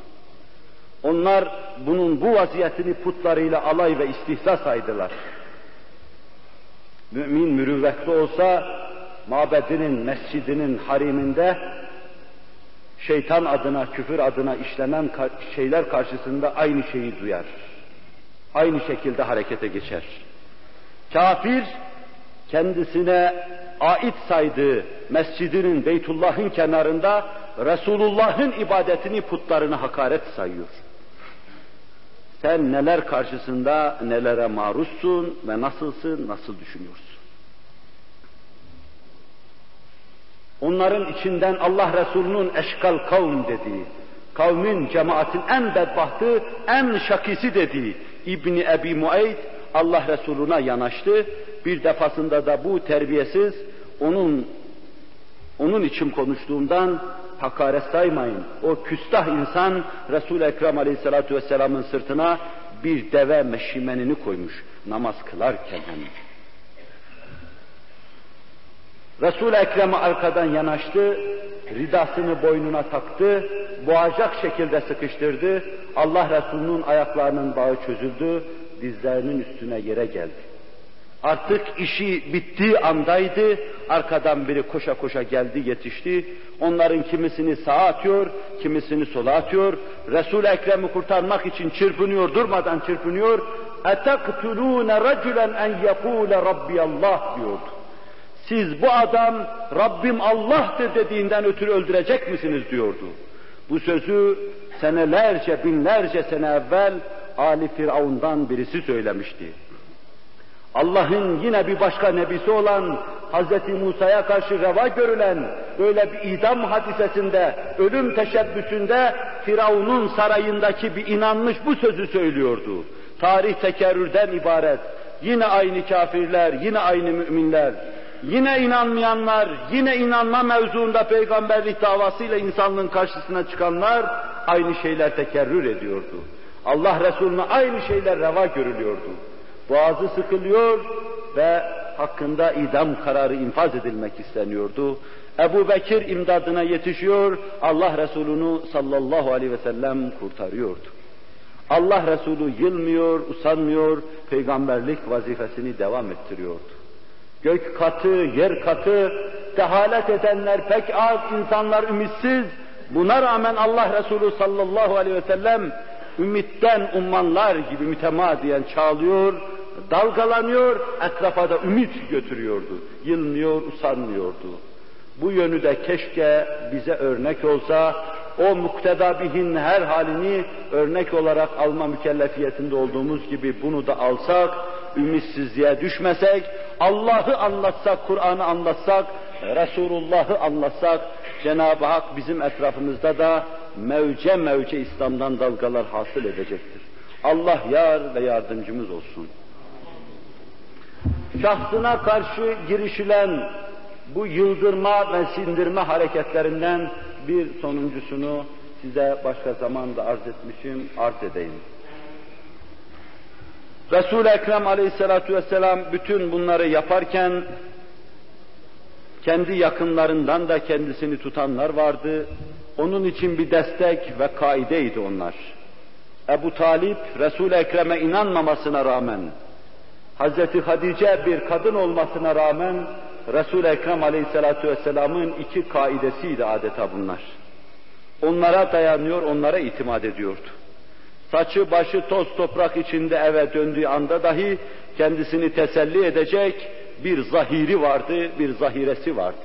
Onlar bunun bu vaziyetini putlarıyla alay ve istihza saydılar. Mümin mürüvvetli olsa mabedinin, mescidinin hariminde şeytan adına, küfür adına işlenen şeyler karşısında aynı şeyi duyar. Aynı şekilde harekete geçer. Kafir kendisine ait saydığı mescidinin Beytullah'ın kenarında Resulullah'ın ibadetini putlarına hakaret sayıyor. Sen neler karşısında nelere maruzsun ve nasılsın, nasıl düşünüyorsun? Onların içinden Allah Resulü'nün eşkal kavm dediği, kavmin cemaatin en bedbahtı, en şakisi dediği İbni Ebi Muayt Allah Resulü'ne yanaştı. Bir defasında da bu terbiyesiz onun onun için konuştuğundan hakaret saymayın. O küstah insan Resul-i Ekrem Aleyhisselatü Vesselam'ın sırtına bir deve meşimenini koymuş namaz kılarken hem. Resul-i arkadan yanaştı, ridasını boynuna taktı, boğacak şekilde sıkıştırdı. Allah Resulü'nün ayaklarının bağı çözüldü, dizlerinin üstüne yere geldi. Artık işi bittiği andaydı, arkadan biri koşa koşa geldi, yetişti. Onların kimisini sağa atıyor, kimisini sola atıyor. Resul-i Ekrem'i kurtarmak için çırpınıyor, durmadan çırpınıyor. اَتَقْتُلُونَ رَجُلًا اَنْ يَقُولَ رَبِّيَ اللّٰهِ diyordu. Siz bu adam Rabbim Allah'tır dediğinden ötürü öldürecek misiniz diyordu. Bu sözü senelerce, binlerce sene evvel Ali Firavun'dan birisi söylemişti. Allah'ın yine bir başka nebisi olan Hz. Musa'ya karşı reva görülen böyle bir idam hadisesinde, ölüm teşebbüsünde Firavun'un sarayındaki bir inanmış bu sözü söylüyordu. Tarih tekerrürden ibaret. Yine aynı kafirler, yine aynı müminler, yine inanmayanlar, yine inanma mevzuunda peygamberlik davasıyla insanlığın karşısına çıkanlar aynı şeyler tekerrür ediyordu. Allah Resulüne aynı şeyler reva görülüyordu boğazı sıkılıyor ve hakkında idam kararı infaz edilmek isteniyordu. Ebu Bekir imdadına yetişiyor, Allah Resulü'nü sallallahu aleyhi ve sellem kurtarıyordu. Allah Resulü yılmıyor, usanmıyor, peygamberlik vazifesini devam ettiriyordu. Gök katı, yer katı, dehalet edenler pek az, insanlar ümitsiz. Buna rağmen Allah Resulü sallallahu aleyhi ve sellem ümitten ummanlar gibi mütemadiyen çağlıyor, dalgalanıyor, etrafa da ümit götürüyordu. Yılmıyor, usanmıyordu. Bu yönü de keşke bize örnek olsa, o mukteda bihin her halini örnek olarak alma mükellefiyetinde olduğumuz gibi bunu da alsak, ümitsizliğe düşmesek, Allah'ı anlatsak, Kur'an'ı anlatsak, Resulullah'ı anlatsak, Cenab-ı Hak bizim etrafımızda da mevce mevce İslam'dan dalgalar hasıl edecektir. Allah yar ve yardımcımız olsun. Şahsına karşı girişilen bu yıldırma ve sindirme hareketlerinden bir sonuncusunu size başka zamanda arz etmişim, arz edeyim. Resul-i Ekrem aleyhissalatu vesselam bütün bunları yaparken kendi yakınlarından da kendisini tutanlar vardı. Onun için bir destek ve kaideydi onlar. Ebu Talip, Resul-i Ekrem'e inanmamasına rağmen, Hazreti Hadice bir kadın olmasına rağmen, Resul-i Ekrem Aleyhisselatü Vesselam'ın iki kaidesiydi adeta bunlar. Onlara dayanıyor, onlara itimat ediyordu. Saçı başı toz toprak içinde eve döndüğü anda dahi kendisini teselli edecek bir zahiri vardı, bir zahiresi vardı.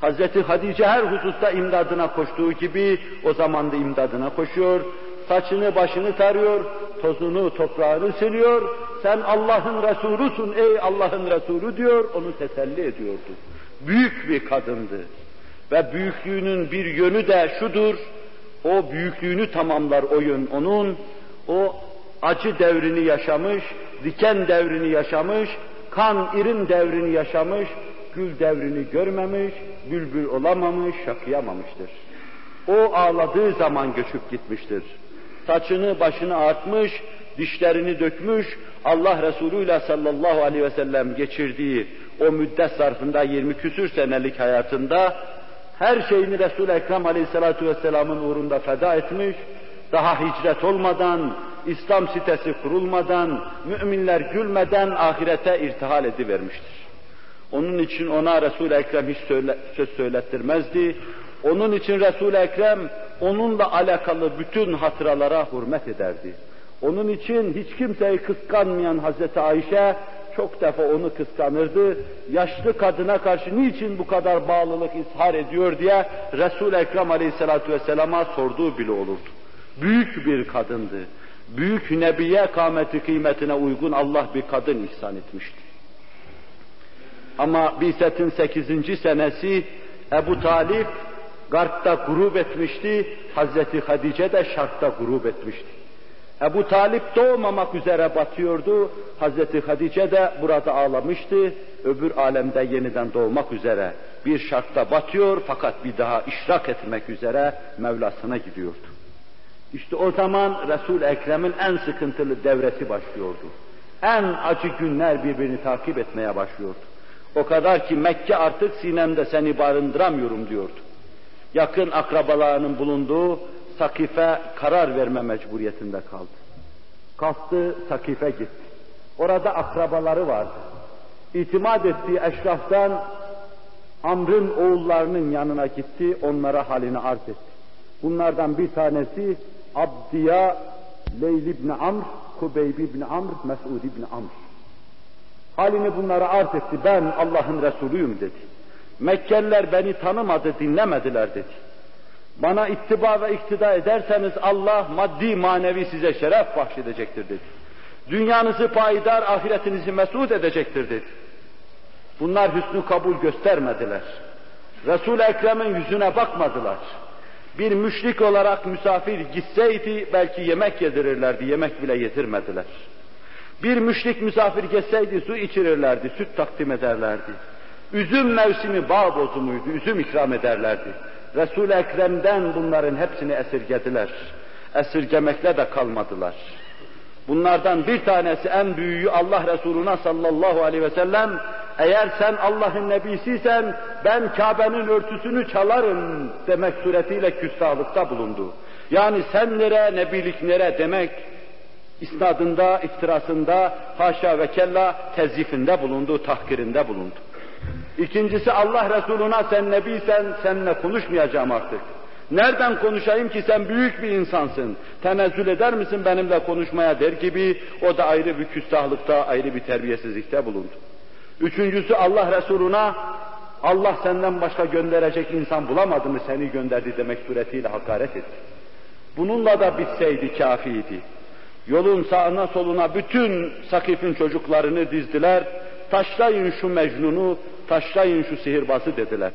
Hazreti Hadice her hususta imdadına koştuğu gibi o zaman da imdadına koşuyor, saçını başını tarıyor, tozunu toprağını siliyor, sen Allah'ın Resulusun ey Allah'ın Resulü diyor, onu teselli ediyordu. Büyük bir kadındı. Ve büyüklüğünün bir yönü de şudur, o büyüklüğünü tamamlar o yön onun, o acı devrini yaşamış, diken devrini yaşamış, kan irin devrini yaşamış, gül devrini görmemiş, bülbül olamamış, şakıyamamıştır. O ağladığı zaman göçüp gitmiştir. Saçını başını artmış, dişlerini dökmüş, Allah Resulü ile sallallahu aleyhi ve sellem geçirdiği o müddet zarfında 20 küsür senelik hayatında her şeyini Resul-i Ekrem aleyhissalatu vesselamın uğrunda feda etmiş, daha hicret olmadan, İslam sitesi kurulmadan, müminler gülmeden ahirete irtihal edivermiştir. Onun için ona Resul-i Ekrem hiç söz söylettirmezdi. Onun için Resul-i Ekrem onunla alakalı bütün hatıralara hürmet ederdi. Onun için hiç kimseyi kıskanmayan Hazreti Ayşe çok defa onu kıskanırdı. Yaşlı kadına karşı niçin bu kadar bağlılık ishar ediyor diye Resul-i Ekrem Aleyhisselatü Vesselam'a sorduğu bile olurdu. Büyük bir kadındı. Büyük nebiye kâmeti kıymetine uygun Allah bir kadın ihsan etmişti. Ama Biset'in 8. senesi Ebu Talip Garp'ta grup etmişti, Hazreti Hadice de Şark'ta grup etmişti. Ebu Talip doğmamak üzere batıyordu, Hazreti Hadice de burada ağlamıştı, öbür alemde yeniden doğmak üzere bir şartta batıyor fakat bir daha işrak etmek üzere Mevlasına gidiyordu. İşte o zaman Resul Ekrem'in en sıkıntılı devresi başlıyordu. En acı günler birbirini takip etmeye başlıyordu. O kadar ki Mekke artık sinemde seni barındıramıyorum diyordu. Yakın akrabalarının bulunduğu Sakife karar verme mecburiyetinde kaldı. Kalktı Sakife gitti. Orada akrabaları vardı. İtimat ettiği eşraftan Amr'ın oğullarının yanına gitti, onlara halini arz etti. Bunlardan bir tanesi Abdiya Leyl ibn Amr, Kubeyb ibn Amr, Mes'ud ibn Amr. Halini bunlara arz etti. Ben Allah'ın Resulüyüm dedi. Mekkeliler beni tanımadı, dinlemediler dedi. Bana ittiba ve iktida ederseniz Allah maddi manevi size şeref bahşedecektir dedi. Dünyanızı payidar, ahiretinizi mesut edecektir dedi. Bunlar hüsnü kabul göstermediler. Resul-i Ekrem'in yüzüne bakmadılar. Bir müşrik olarak misafir gitseydi belki yemek yedirirlerdi, yemek bile yedirmediler. Bir müşrik misafir geçseydi su içirirlerdi, süt takdim ederlerdi. Üzüm mevsimi bağ bozumuydu, üzüm ikram ederlerdi. Resul-i Ekrem'den bunların hepsini esirgediler. Esirgemekle de kalmadılar. Bunlardan bir tanesi en büyüğü Allah Resuluna sallallahu aleyhi ve sellem eğer sen Allah'ın nebisiysen ben Kabe'nin örtüsünü çalarım demek suretiyle küstahlıkta bulundu. Yani sen nere, nebilik nere demek isnadında, iftirasında, haşa ve kella tezifinde bulundu, tahkirinde bulundu. İkincisi Allah Resuluna sen nebiysen seninle konuşmayacağım artık. Nereden konuşayım ki sen büyük bir insansın. Tenezzül eder misin benimle konuşmaya der gibi o da ayrı bir küstahlıkta, ayrı bir terbiyesizlikte bulundu. Üçüncüsü Allah Resuluna Allah senden başka gönderecek insan bulamadı mı seni gönderdi demek suretiyle hakaret etti. Bununla da bitseydi kafiydi. Yolun sağına soluna bütün Sakif'in çocuklarını dizdiler. Taşlayın şu Mecnun'u, taşlayın şu sihirbazı dediler.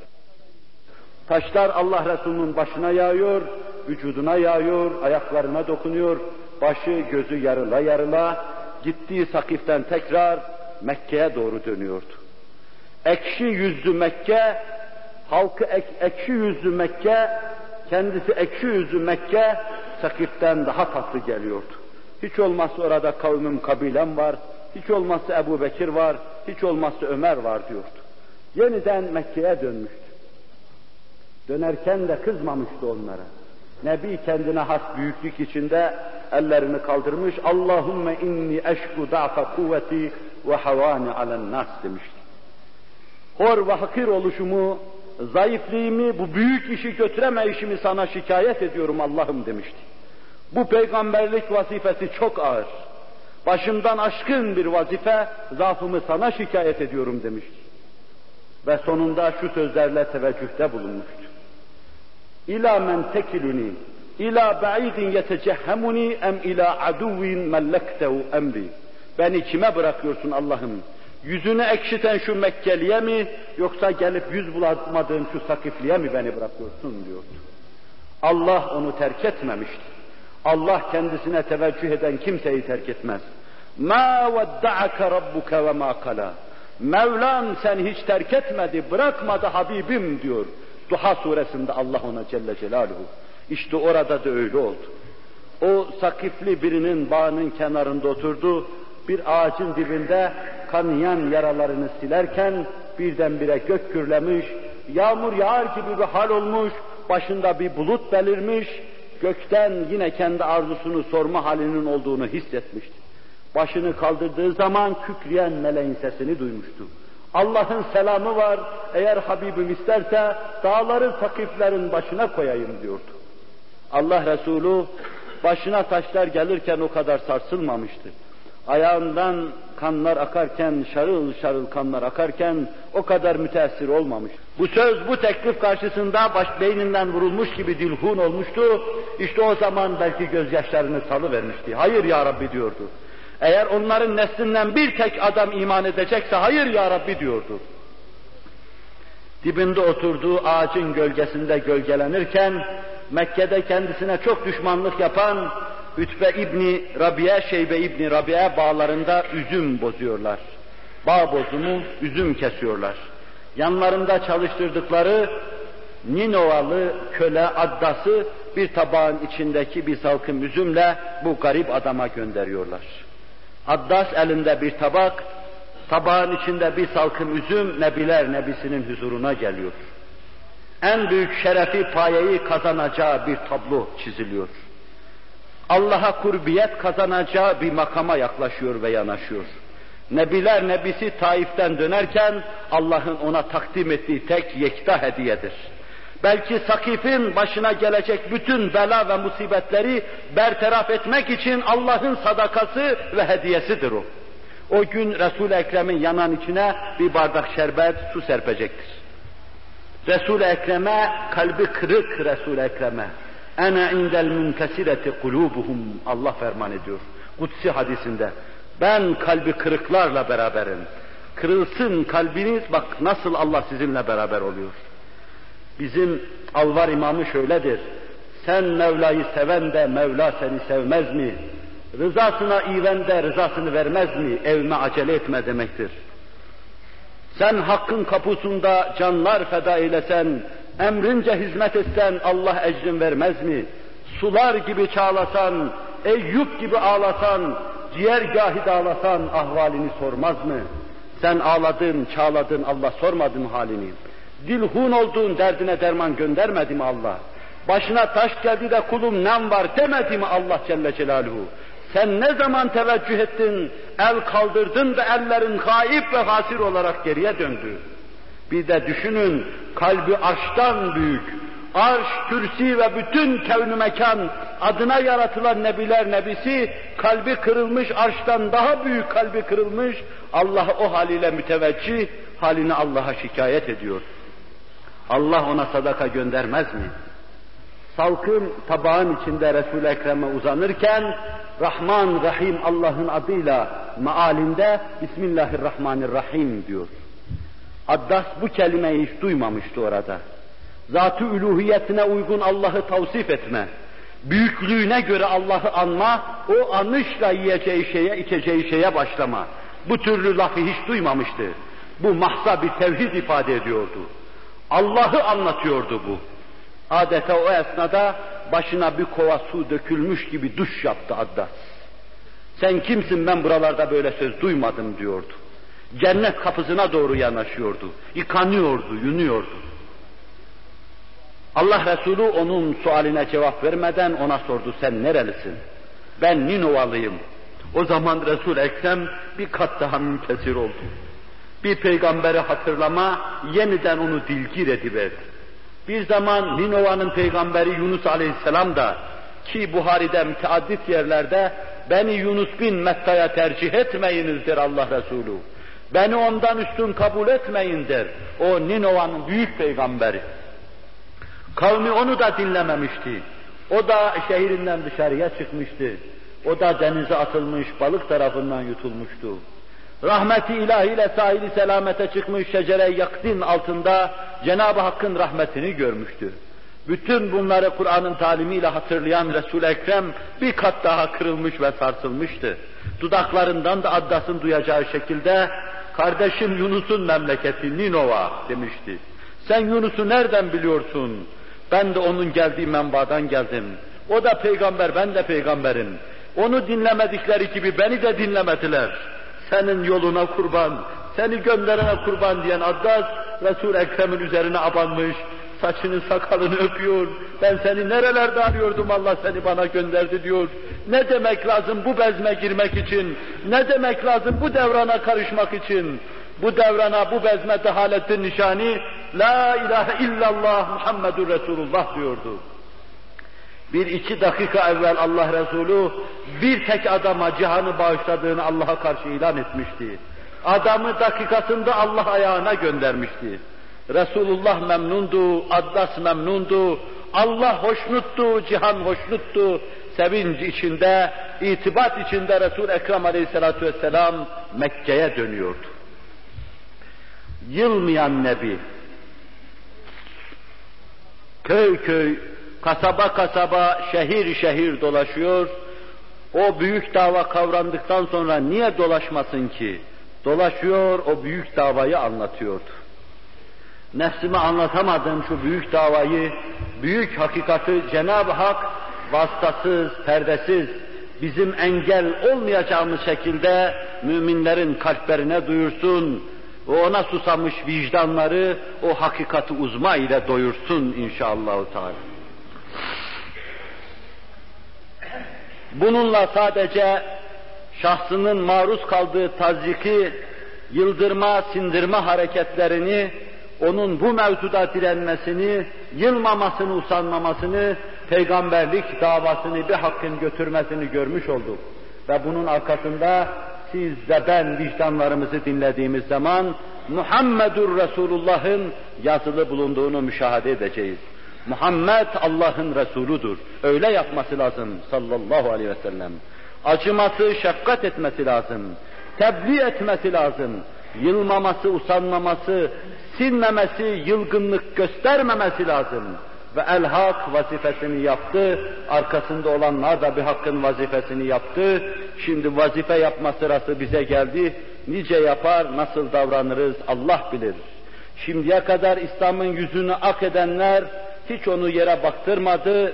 Taşlar Allah Resulü'nün başına yağıyor, vücuduna yağıyor, ayaklarına dokunuyor, başı gözü yarıla yarıla, gittiği Sakif'ten tekrar Mekke'ye doğru dönüyordu. Ekşi yüzlü Mekke, halkı ek, ekşi yüzlü Mekke, kendisi ekşi yüzlü Mekke, Sakif'ten daha tatlı geliyordu. Hiç olmazsa orada kavmim, kabilem var, hiç olmazsa Ebu Bekir var, hiç olmazsa Ömer var diyordu. Yeniden Mekke'ye dönmüştü. Dönerken de kızmamıştı onlara. Nebi kendine has büyüklük içinde ellerini kaldırmış, Allahümme inni eşku da'fa kuvveti ve havani alen nas demişti. Hor ve hakir oluşumu, zayıflığımı, bu büyük işi götüremeyişimi sana şikayet ediyorum Allah'ım demişti. Bu peygamberlik vazifesi çok ağır. Başımdan aşkın bir vazife, zaafımı sana şikayet ediyorum demişti. Ve sonunda şu sözlerle teveccühte bulunmuştu. İlâ men tekiluni, ilâ ba'idin yetecehhemuni em ilâ aduvin mellektehu emri. Beni kime bırakıyorsun Allah'ım? Yüzünü ekşiten şu Mekkeliye mi yoksa gelip yüz bulamadığın şu Sakifliye mi beni bırakıyorsun diyordu. Allah onu terk etmemişti. Allah kendisine teveccüh eden kimseyi terk etmez. Ma vedda'aka rabbuka ve ma kala. Mevlam seni hiç terk etmedi, bırakmadı Habibim diyor. Duha suresinde Allah ona Celle Celaluhu. İşte orada da öyle oldu. O sakifli birinin bağının kenarında oturdu, bir ağacın dibinde kanayan yaralarını silerken birdenbire gök gürlemiş, yağmur yağar gibi bir hal olmuş, başında bir bulut belirmiş, gökten yine kendi arzusunu sorma halinin olduğunu hissetmişti. Başını kaldırdığı zaman kükreyen meleğin sesini duymuştu. Allah'ın selamı var, eğer Habibim isterse dağları sakiflerin başına koyayım diyordu. Allah Resulü başına taşlar gelirken o kadar sarsılmamıştı. Ayağından kanlar akarken, şarıl şarıl kanlar akarken o kadar müteessir olmamış. Bu söz, bu teklif karşısında baş beyninden vurulmuş gibi dilhun olmuştu. İşte o zaman belki gözyaşlarını salıvermişti. Hayır ya Rabbi diyordu. Eğer onların neslinden bir tek adam iman edecekse hayır ya Rabbi diyordu. Dibinde oturduğu ağacın gölgesinde gölgelenirken Mekke'de kendisine çok düşmanlık yapan Ütbe İbni Rabia, Şeybe İbni Rabia bağlarında üzüm bozuyorlar. Bağ bozumu, üzüm kesiyorlar. Yanlarında çalıştırdıkları Ninovalı köle addası bir tabağın içindeki bir salkım üzümle bu garip adama gönderiyorlar. Addas elinde bir tabak, tabağın içinde bir salkım üzüm Nebiler Nebisi'nin huzuruna geliyor. En büyük şerefi payeyi kazanacağı bir tablo çiziliyor. Allah'a kurbiyet kazanacağı bir makama yaklaşıyor ve yanaşıyor. Nebiler Nebisi Taif'ten dönerken Allah'ın ona takdim ettiği tek yekta hediyedir. Belki Sakif'in başına gelecek bütün bela ve musibetleri bertaraf etmek için Allah'ın sadakası ve hediyesidir o. O gün Resul-i Ekrem'in yanan içine bir bardak şerbet, su serpecektir. Resul-i Ekrem'e, kalbi kırık Resul-i Ekrem'e, Ene indel münkesireti kulubuhum Allah ferman ediyor. Kutsi hadisinde. Ben kalbi kırıklarla beraberim. Kırılsın kalbiniz bak nasıl Allah sizinle beraber oluyor. Bizim Alvar imamı şöyledir. Sen Mevla'yı seven de Mevla seni sevmez mi? Rızasına iven de rızasını vermez mi? Evime acele etme demektir. Sen hakkın kapusunda canlar feda eylesen, emrince hizmet etsen Allah ecrin vermez mi? Sular gibi çağlasan, Eyüp gibi ağlasan, ciğergahı dağlasan ahvalini sormaz mı? Sen ağladın, çağladın, Allah sormadı mı halini? Dilhun olduğun derdine derman göndermedi mi Allah? Başına taş geldi de kulum nem var demedi mi Allah Celle Celaluhu? Sen ne zaman teveccüh ettin, el kaldırdın da ellerin haip ve hasir olarak geriye döndü. Bir de düşünün, kalbi arştan büyük. Arş, kürsi ve bütün kevn mekan adına yaratılan nebiler nebisi, kalbi kırılmış arştan daha büyük kalbi kırılmış, Allah o haliyle müteveccih, halini Allah'a şikayet ediyor. Allah ona sadaka göndermez mi? Salkım tabağın içinde Resul-i Ekrem'e uzanırken Rahman Rahim Allah'ın adıyla mealinde Bismillahirrahmanirrahim diyor. Addas bu kelimeyi hiç duymamıştı orada. Zat-ı üluhiyetine uygun Allah'ı tavsif etme, büyüklüğüne göre Allah'ı anma, o anışla yiyeceği şeye, içeceği şeye başlama. Bu türlü lafı hiç duymamıştı. Bu mahsa bir tevhid ifade ediyordu. Allah'ı anlatıyordu bu. Adeta o esnada başına bir kova su dökülmüş gibi duş yaptı Addas. Sen kimsin ben buralarda böyle söz duymadım diyordu. Cennet kapısına doğru yanaşıyordu. Yıkanıyordu, yunuyordu. Allah Resulü onun sualine cevap vermeden ona sordu sen nerelisin? Ben Ninovalıyım. O zaman Resul Ekrem bir kat daha münkesir oldu. Bir peygamberi hatırlama yeniden onu dilgir ediverdi. Bir zaman Ninova'nın peygamberi Yunus Aleyhisselam da ki Buhari'de müteaddit yerlerde beni Yunus bin Metta'ya tercih etmeyinizdir Allah Resulü. Beni ondan üstün kabul etmeyin der. O Ninova'nın büyük peygamberi. Kavmi onu da dinlememişti. O da şehrinden dışarıya çıkmıştı. O da denize atılmış, balık tarafından yutulmuştu. Rahmeti ilahiyle sahili selamete çıkmış şecere yaktin altında Cenab-ı Hakk'ın rahmetini görmüştü. Bütün bunları Kur'an'ın talimiyle hatırlayan Resul-i Ekrem bir kat daha kırılmış ve sarsılmıştı. Dudaklarından da Addas'ın duyacağı şekilde kardeşim Yunus'un memleketi Ninova demişti. Sen Yunus'u nereden biliyorsun? Ben de onun geldiği menbadan geldim. O da peygamber, ben de peygamberim. Onu dinlemedikleri gibi beni de dinlemediler. Senin yoluna kurban, seni gönderene kurban diyen Addas, Resul-i Ekrem'in üzerine abanmış, saçını sakalını öpüyor. Ben seni nerelerde arıyordum Allah seni bana gönderdi diyor. Ne demek lazım bu bezme girmek için? Ne demek lazım bu devrana karışmak için? Bu devrana, bu bezme dehaletin nişani La ilahe illallah Muhammedur Resulullah diyordu. Bir iki dakika evvel Allah Resulü bir tek adama cihanı bağışladığını Allah'a karşı ilan etmişti. Adamı dakikasında Allah ayağına göndermişti. Resulullah memnundu, Addas memnundu, Allah hoşnuttu, cihan hoşnuttu. Sevinç içinde, itibat içinde Resul Ekrem Aleyhisselatü Vesselam Mekke'ye dönüyordu. Yılmayan Nebi, köy köy, kasaba kasaba, şehir şehir dolaşıyor. O büyük dava kavrandıktan sonra niye dolaşmasın ki? Dolaşıyor, o büyük davayı anlatıyordu. Nefsime anlatamadığım şu büyük davayı, büyük hakikati Cenab-ı Hak vasıtasız, perdesiz, bizim engel olmayacağımız şekilde müminlerin kalplerine duyursun, o ona susamış vicdanları o hakikati uzma ile doyursun inşallah. Teala. Bununla sadece şahsının maruz kaldığı tazyiki, yıldırma, sindirme hareketlerini, onun bu mevzuda direnmesini, yılmamasını, usanmamasını, peygamberlik davasını bir hakkın götürmesini görmüş olduk. Ve bunun arkasında siz ve ben vicdanlarımızı dinlediğimiz zaman Muhammedur Resulullah'ın yazılı bulunduğunu müşahede edeceğiz. Muhammed Allah'ın Resuludur. Öyle yapması lazım sallallahu aleyhi ve sellem. Acıması, şefkat etmesi lazım. Tebliğ etmesi lazım. Yılmaması, usanmaması, sinmemesi, yılgınlık göstermemesi lazım. Ve el-hak vazifesini yaptı, arkasında olanlar da bir hakkın vazifesini yaptı. Şimdi vazife yapma sırası bize geldi. Nice yapar, nasıl davranırız Allah bilir. Şimdiye kadar İslam'ın yüzünü ak edenler hiç onu yere baktırmadı,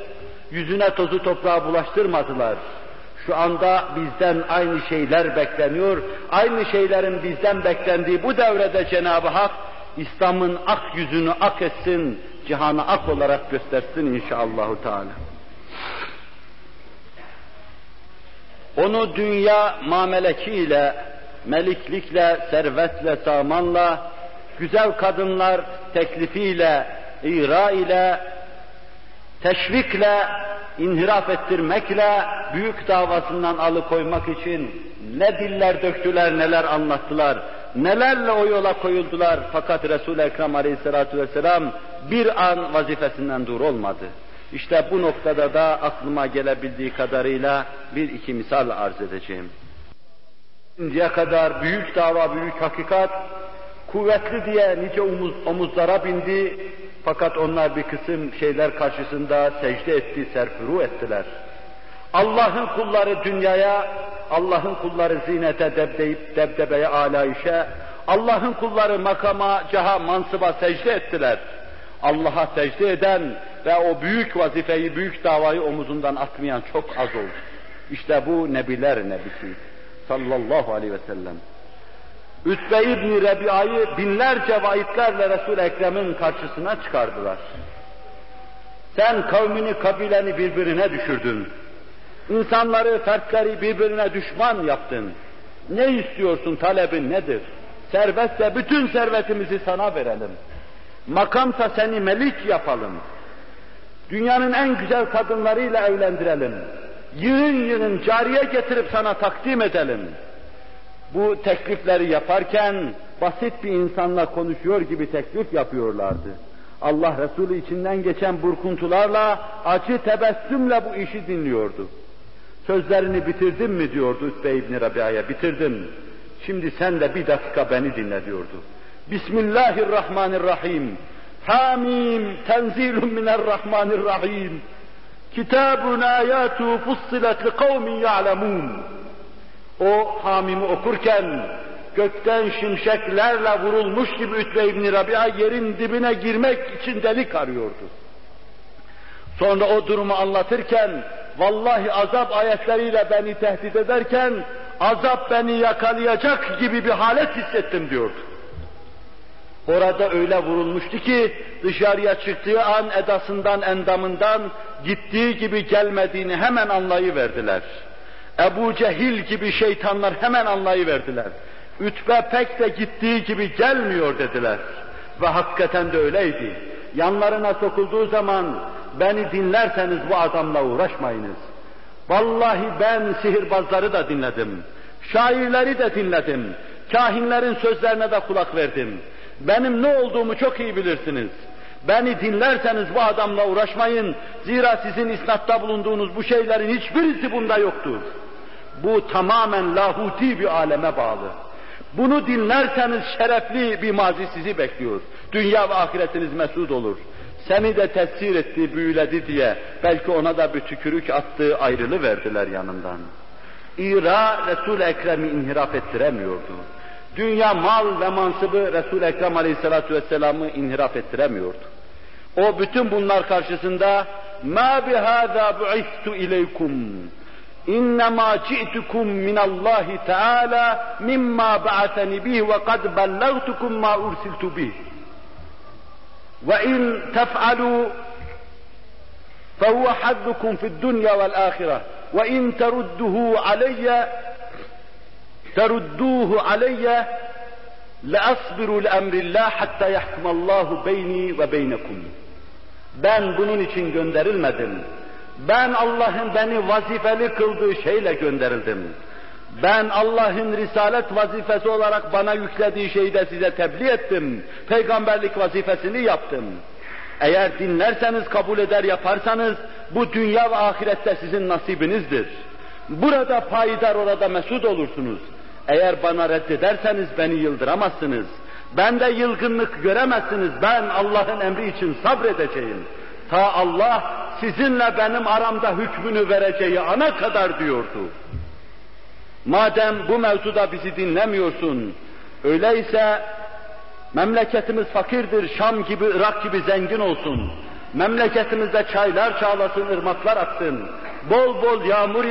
yüzüne tozu toprağı bulaştırmadılar. Şu anda bizden aynı şeyler bekleniyor. Aynı şeylerin bizden beklendiği bu devrede Cenab-ı Hak İslam'ın ak yüzünü ak etsin, cihanı ak olarak göstersin inşallahü teala. Onu dünya mamelekiyle, meliklikle, servetle, samanla, güzel kadınlar teklifiyle, ira ile, teşvikle, inhiraf ettirmekle, büyük davasından alıkoymak için ne diller döktüler, neler anlattılar, nelerle o yola koyuldular. Fakat Resul-i Ekrem aleyhissalatu vesselam bir an vazifesinden dur olmadı. İşte bu noktada da aklıma gelebildiği kadarıyla bir iki misal arz edeceğim. Şimdiye kadar büyük dava, büyük hakikat, kuvvetli diye nice omuz, omuzlara bindi, fakat onlar bir kısım şeyler karşısında secde etti, serfuru ettiler. Allah'ın kulları dünyaya, Allah'ın kulları zinete, debdeyip, debdebeye, alayişe, Allah'ın kulları makama, caha, mansıba secde ettiler. Allah'a secde eden ve o büyük vazifeyi, büyük davayı omuzundan atmayan çok az oldu. İşte bu Nebiler Nebisi sallallahu aleyhi ve sellem. Ütbe İbni Rebi'ayı binlerce vaitlerle Resul-i Ekrem'in karşısına çıkardılar. Sen kavmini, kabileni birbirine düşürdün. İnsanları, fertleri birbirine düşman yaptın. Ne istiyorsun, talebin nedir? Servetse bütün servetimizi sana verelim. Makamsa seni melik yapalım. Dünyanın en güzel kadınlarıyla evlendirelim. Yığın yığın cariye getirip sana takdim edelim. Bu teklifleri yaparken basit bir insanla konuşuyor gibi teklif yapıyorlardı. Allah Resulü içinden geçen burkuntularla, acı tebessümle bu işi dinliyordu. Sözlerini bitirdin mi diyordu Ütbe İbni Rabia'ya, bitirdim. Şimdi sen de bir dakika beni dinle diyordu. Bismillahirrahmanirrahim. Hamim tenzilun minerrahmanirrahim. Kitabun ayatu fussilet li kavmin ya'lemun. O hamimi okurken gökten şimşeklerle vurulmuş gibi Ütbe İbni Rabia yerin dibine girmek için delik arıyordu. Sonra o durumu anlatırken vallahi azap ayetleriyle beni tehdit ederken azap beni yakalayacak gibi bir halet hissettim diyordu. Orada öyle vurulmuştu ki dışarıya çıktığı an edasından, endamından gittiği gibi gelmediğini hemen anlayıverdiler. Ebu Cehil gibi şeytanlar hemen anlayıverdiler. Ütbe pek de gittiği gibi gelmiyor dediler. Ve hakikaten de öyleydi. Yanlarına sokulduğu zaman beni dinlerseniz bu adamla uğraşmayınız. Vallahi ben sihirbazları da dinledim. Şairleri de dinledim. Kahinlerin sözlerine de kulak verdim. Benim ne olduğumu çok iyi bilirsiniz. Beni dinlerseniz bu adamla uğraşmayın. Zira sizin isnatta bulunduğunuz bu şeylerin hiçbirisi bunda yoktur. Bu tamamen lahuti bir aleme bağlı. Bunu dinlerseniz şerefli bir mazi sizi bekliyor. Dünya ve ahiretiniz mesut olur. Seni de tesir etti, büyüledi diye belki ona da bir tükürük attığı ayrılı verdiler yanından. İra Resul-i Ekrem'i inhiraf ettiremiyordu. Dünya mal ve mansıbı Resul-i Ekrem Aleyhisselatü Vesselam'ı inhiraf ettiremiyordu. O bütün bunlar karşısında مَا بِهَذَا بُعِثْتُ اِلَيْكُمْ اِنَّمَا جِئْتُكُمْ مِنَ اللّٰهِ تَعَالَى مِمَّا بَعَثَنِ بِهِ وَقَدْ بَلَّغْتُكُمْ مَا اُرْسِلْتُ بِهِ. وَاِنْ تَفْعَلُوا فَهُوَ حَدُّكُمْ فِي الدُّنْيَا وَالْآخِرَةِ. وَاِنْ تَرُدُّهُ عَلَيَّ تَرُدُّوهُ عَلَيَّ لَأَصْبِرُ لَأَمْرِ اللّٰهِ حَتَّى يَحْكُمَ اللّٰهُ بَيْنِي وَبَيْنَكُمْ. Ben bunun için gönderilmedim. Ben Allah'ın beni vazifeli kıldığı şeyle gönderildim. Ben Allah'ın risalet vazifesi olarak bana yüklediği şeyi de size tebliğ ettim. Peygamberlik vazifesini yaptım. Eğer dinlerseniz, kabul eder yaparsanız bu dünya ve ahirette sizin nasibinizdir. Burada payidar, orada mesut olursunuz. Eğer bana reddederseniz beni yıldıramazsınız. Ben de yılgınlık göremezsiniz. Ben Allah'ın emri için sabredeceğim. Ta Allah sizinle benim aramda hükmünü vereceği ana kadar diyordu. Madem bu mevzuda bizi dinlemiyorsun, öyleyse memleketimiz fakirdir, Şam gibi, Irak gibi zengin olsun. Memleketimizde çaylar çağlasın, ırmaklar aksın. Bol bol yağmur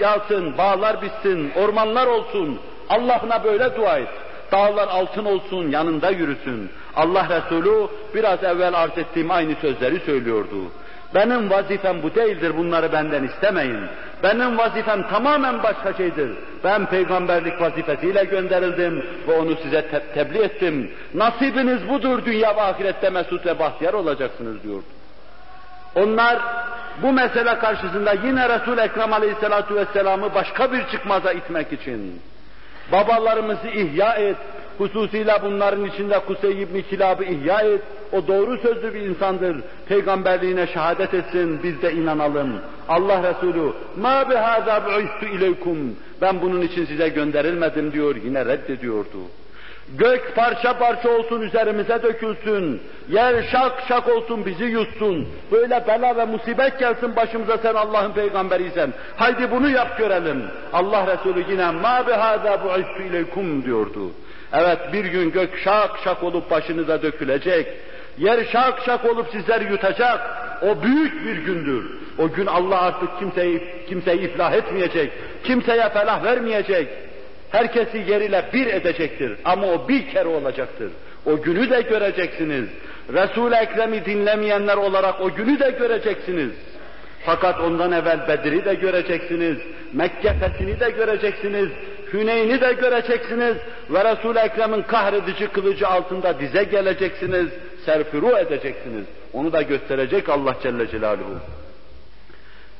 yağsın, bağlar bitsin, ormanlar olsun. Allah'ına böyle dua et. Dağlar altın olsun, yanında yürüsün. Allah Resulü biraz evvel arz ettiğim aynı sözleri söylüyordu. Benim vazifem bu değildir, bunları benden istemeyin. Benim vazifem tamamen başka şeydir. Ben peygamberlik vazifesiyle gönderildim ve onu size te tebliğ ettim. Nasibiniz budur, dünya ve ahirette mesut ve bahtiyar olacaksınız diyordu. Onlar bu mesele karşısında yine Resul-i Ekrem Aleyhisselatü Vesselam'ı başka bir çıkmaza itmek için Babalarımızı ihya et. Hususıyla bunların içinde Kusey İbni Kilab'ı ihya et. O doğru sözlü bir insandır. Peygamberliğine şehadet etsin, biz de inanalım. Allah Resulü, ma bihâzâ bu'istu ileykum. Ben bunun için size gönderilmedim diyor, yine reddediyordu. Gök parça parça olsun üzerimize dökülsün. Yer şak şak olsun bizi yutsun. Böyle bela ve musibet gelsin başımıza sen Allah'ın peygamberiysen. Haydi bunu yap görelim. Allah Resulü yine ma bihâzâ bu'istu ileykum diyordu. Evet bir gün gök şak şak olup başınıza dökülecek. Yer şak şak olup sizleri yutacak. O büyük bir gündür. O gün Allah artık kimseyi, kimseyi iflah etmeyecek. Kimseye felah vermeyecek herkesi yeriyle bir edecektir. Ama o bir kere olacaktır. O günü de göreceksiniz. Resul-i Ekrem'i dinlemeyenler olarak o günü de göreceksiniz. Fakat ondan evvel Bedir'i de göreceksiniz, Mekke fethini de göreceksiniz, Hüneyn'i de göreceksiniz ve Resul-i Ekrem'in kahredici kılıcı altında dize geleceksiniz, serfiru edeceksiniz. Onu da gösterecek Allah Celle Celaluhu.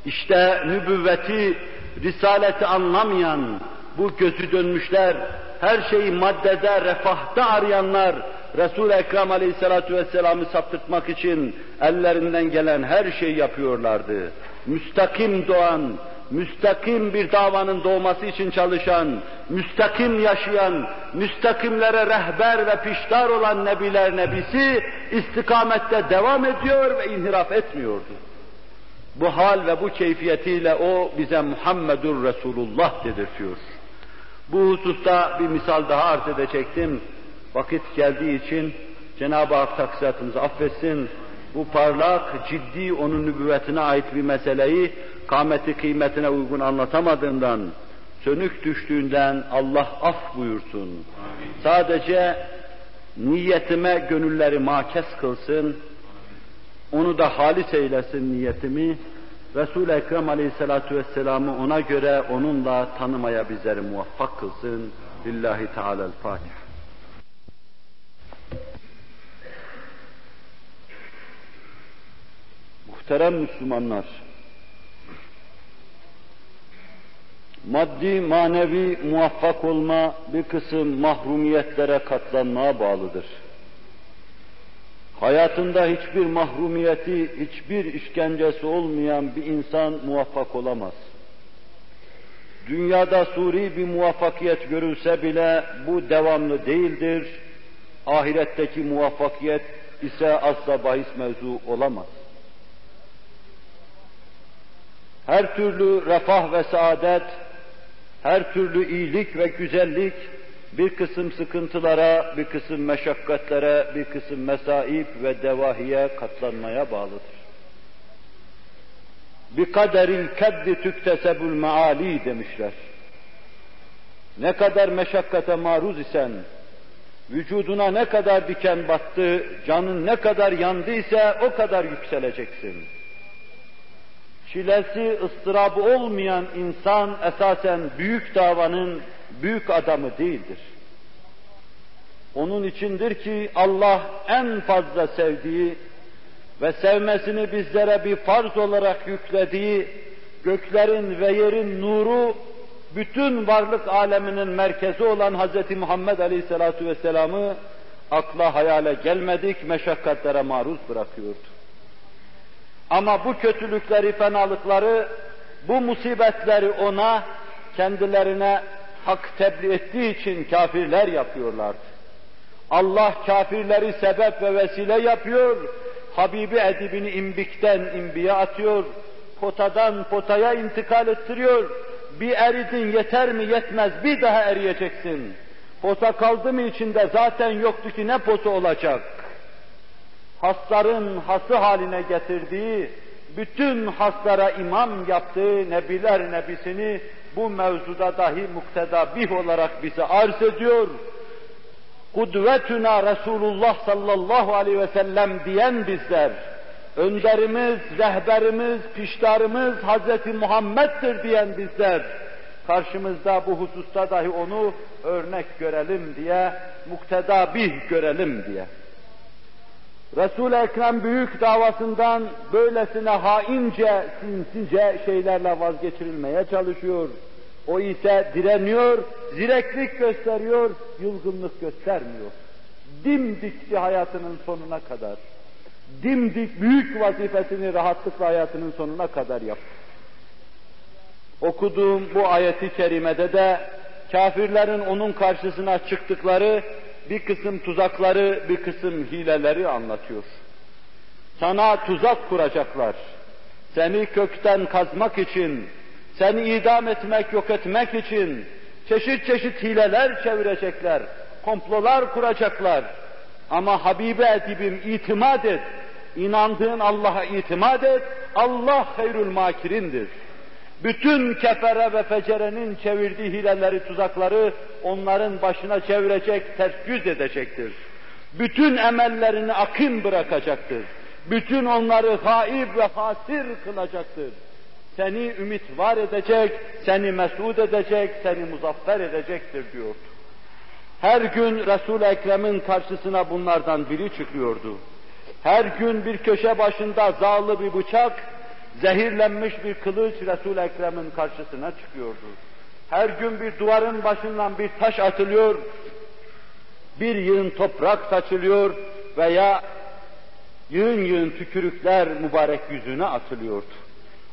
İşte nübüvveti, risaleti anlamayan, bu gözü dönmüşler, her şeyi maddede, refahta arayanlar, Resul-i Ekrem Aleyhisselatü Vesselam'ı saptırtmak için ellerinden gelen her şeyi yapıyorlardı. Müstakim doğan, müstakim bir davanın doğması için çalışan, müstakim yaşayan, müstakimlere rehber ve piştar olan nebiler nebisi istikamette devam ediyor ve inhiraf etmiyordu. Bu hal ve bu keyfiyetiyle o bize Muhammedur Resulullah dedirtiyor. Bu hususta bir misal daha arz edecektim. Vakit geldiği için Cenab-ı Hak taksiyatımızı affetsin. Bu parlak, ciddi, onun nübüvvetine ait bir meseleyi kâmeti kıymetine uygun anlatamadığından, sönük düştüğünden Allah af buyursun. Amin. Sadece niyetime gönülleri makes kılsın, onu da halis eylesin niyetimi, Resul-i Ekrem Aleyhisselatü Vesselam'ı ona göre onunla tanımaya bizleri muvaffak kılsın. Lillahi Teala'l-Fatiha. Muhterem Müslümanlar, maddi manevi muvaffak olma bir kısım mahrumiyetlere katlanmaya bağlıdır hayatında hiçbir mahrumiyeti, hiçbir işkencesi olmayan bir insan muvaffak olamaz. Dünyada suri bir muvaffakiyet görülse bile bu devamlı değildir. Ahiretteki muvaffakiyet ise asla bahis mevzu olamaz. Her türlü refah ve saadet, her türlü iyilik ve güzellik, bir kısım sıkıntılara, bir kısım meşakkatlere, bir kısım mesaip ve devahiye katlanmaya bağlıdır. Bir kaderil keddi tüktesebül maali demişler. Ne kadar meşakkate maruz isen, vücuduna ne kadar diken battı, canın ne kadar yandıysa o kadar yükseleceksin. Çilesi, ıstırabı olmayan insan esasen büyük davanın büyük adamı değildir. Onun içindir ki Allah en fazla sevdiği ve sevmesini bizlere bir farz olarak yüklediği göklerin ve yerin nuru bütün varlık aleminin merkezi olan Hz. Muhammed Aleyhisselatü Vesselam'ı akla hayale gelmedik meşakkatlere maruz bırakıyordu. Ama bu kötülükleri, fenalıkları, bu musibetleri ona, kendilerine hak tebliğ ettiği için kafirler yapıyorlardı. Allah kafirleri sebep ve vesile yapıyor, Habibi edibini imbikten imbiye atıyor, potadan potaya intikal ettiriyor. Bir eridin yeter mi yetmez bir daha eriyeceksin. Pota kaldı mı içinde zaten yoktu ki ne potu olacak. Hasların hası haline getirdiği, bütün haslara imam yaptığı Nebiler Nebisini bu mevzuda dahi muktedabih olarak bize arz ediyor. Kudvetuna Resulullah sallallahu aleyhi ve sellem diyen bizler, önderimiz, rehberimiz, piştarımız Hz. Muhammed'dir diyen bizler, karşımızda bu hususta dahi onu örnek görelim diye, mukteda bih görelim diye. Resul-i Ekrem büyük davasından böylesine haince, sinsice şeylerle vazgeçirilmeye çalışıyor. O ise direniyor, zireklik gösteriyor, yılgınlık göstermiyor. Dimdikti hayatının sonuna kadar. Dimdik büyük vazifesini rahatlıkla hayatının sonuna kadar yaptı. Okuduğum bu ayeti kerimede de kafirlerin onun karşısına çıktıkları bir kısım tuzakları, bir kısım hileleri anlatıyor. Sana tuzak kuracaklar. Seni kökten kazmak için, seni idam etmek, yok etmek için çeşit çeşit hileler çevirecekler, komplolar kuracaklar. Ama Habibe edibim itimat et, inandığın Allah'a itimat et, Allah hayrul makirindir. Bütün kefere ve fecerenin çevirdiği hileleri, tuzakları onların başına çevirecek, ters yüz edecektir. Bütün emellerini akın bırakacaktır. Bütün onları haib ve hasir kılacaktır. Seni ümit var edecek, seni mesud edecek, seni muzaffer edecektir diyordu. Her gün Resul-i Ekrem'in karşısına bunlardan biri çıkıyordu. Her gün bir köşe başında zağlı bir bıçak, zehirlenmiş bir kılıç Resul-i Ekrem'in karşısına çıkıyordu. Her gün bir duvarın başından bir taş atılıyor, bir yığın toprak saçılıyor veya yığın yığın tükürükler mübarek yüzüne atılıyordu.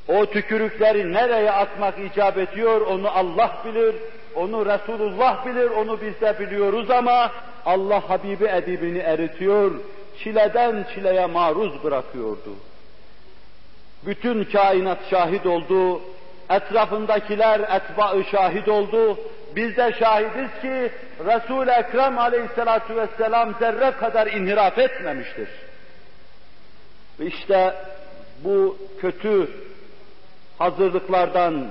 O tükürükleri nereye atmak icap ediyor onu Allah bilir, onu Resulullah bilir, onu biz de biliyoruz ama Allah Habibi edibini eritiyor, çileden çileye maruz bırakıyordu. Bütün kainat şahit oldu, etrafındakiler etbaı şahit oldu. Biz de şahidiz ki Resul-i Ekrem aleyhissalatu vesselam zerre kadar inhiraf etmemiştir. İşte bu kötü hazırlıklardan,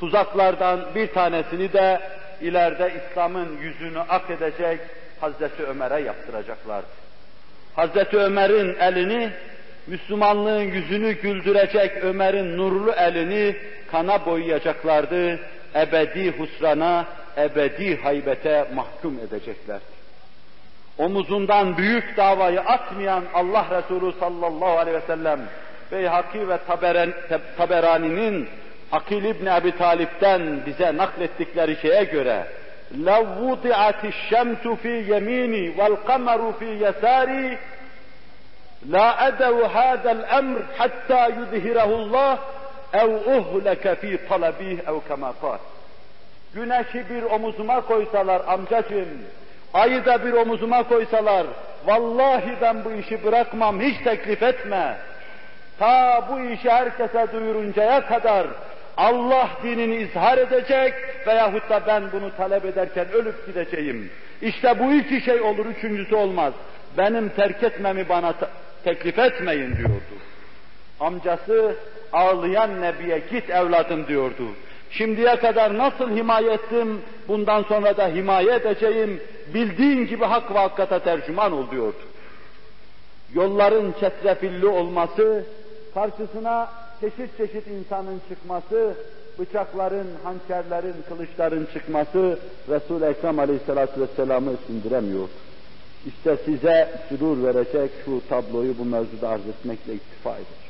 tuzaklardan bir tanesini de ileride İslam'ın yüzünü ak edecek Hazreti Ömer'e yaptıracaklardı. Hazreti Ömer'in elini, Müslümanlığın yüzünü güldürecek Ömer'in nurlu elini kana boyayacaklardı. Ebedi husrana, ebedi haybete mahkum edeceklerdi. Omuzundan büyük davayı atmayan Allah Resulü sallallahu aleyhi ve sellem Beyhaki ve Taberen, Taberani'nin Akil İbni Ebi Talip'ten bize naklettikleri şeye göre لَوْ وُضِعَتِ الشَّمْسُ فِي يَمِينِي وَالْقَمَرُ فِي يَسَارِي La edev hadel emr hatta yudhirahullah ev uhleke fi talabih ev kema kal. Güneşi bir omuzuma koysalar amcacığım, ayı da bir omuzuma koysalar, vallahi ben bu işi bırakmam, hiç teklif etme. Ta bu işi herkese duyuruncaya kadar Allah dinini izhar edecek veyahut da ben bunu talep ederken ölüp gideceğim. İşte bu iki şey olur, üçüncüsü olmaz. Benim terk etmemi bana teklif etmeyin diyordu. Amcası ağlayan Nebi'ye git evladım diyordu. Şimdiye kadar nasıl himaye ettim, bundan sonra da himaye edeceğim, bildiğin gibi hak ve hakikata tercüman ol diyordu. Yolların çetrefilli olması, karşısına çeşit çeşit insanın çıkması, bıçakların, hançerlerin, kılıçların çıkması Resul-i Ekrem Aleyhisselatü Vesselam'ı sindiremiyor. İşte size sürur verecek şu tabloyu bu mevzuda arz etmekle iktifa edeceğim.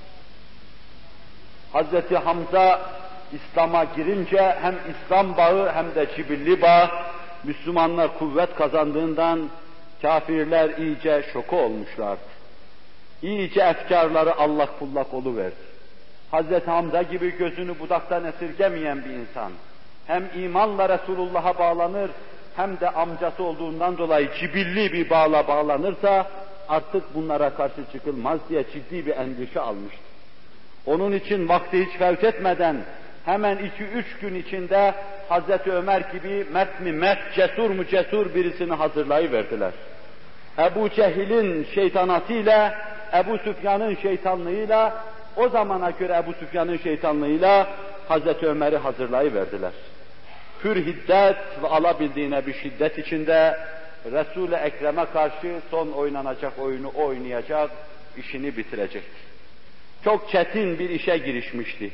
Hazreti Hamza İslam'a girince hem İslam bağı hem de cibilli bağ Müslümanlar kuvvet kazandığından kafirler iyice şoku olmuşlardı. İyice efkarları allak pullak oluverdi. Hazreti Hamza gibi gözünü budaktan esirgemeyen bir insan hem imanla Resulullah'a bağlanır hem de amcası olduğundan dolayı cibilli bir bağla bağlanırsa artık bunlara karşı çıkılmaz diye ciddi bir endişe almıştı. Onun için vakti hiç fevt etmeden hemen iki üç gün içinde Hazreti Ömer gibi mert mi mert, cesur mu cesur birisini hazırlayıverdiler. Ebu Cehil'in şeytanatıyla, Ebu Süfyan'ın şeytanlığıyla, o zamana göre Ebu Süfyan'ın şeytanlığıyla Hazreti Ömer'i hazırlayıverdiler. Pür hiddet ve alabildiğine bir şiddet içinde Resul-i Ekrem'e karşı son oynanacak oyunu oynayacak, işini bitirecek. çok çetin bir işe girişmişti.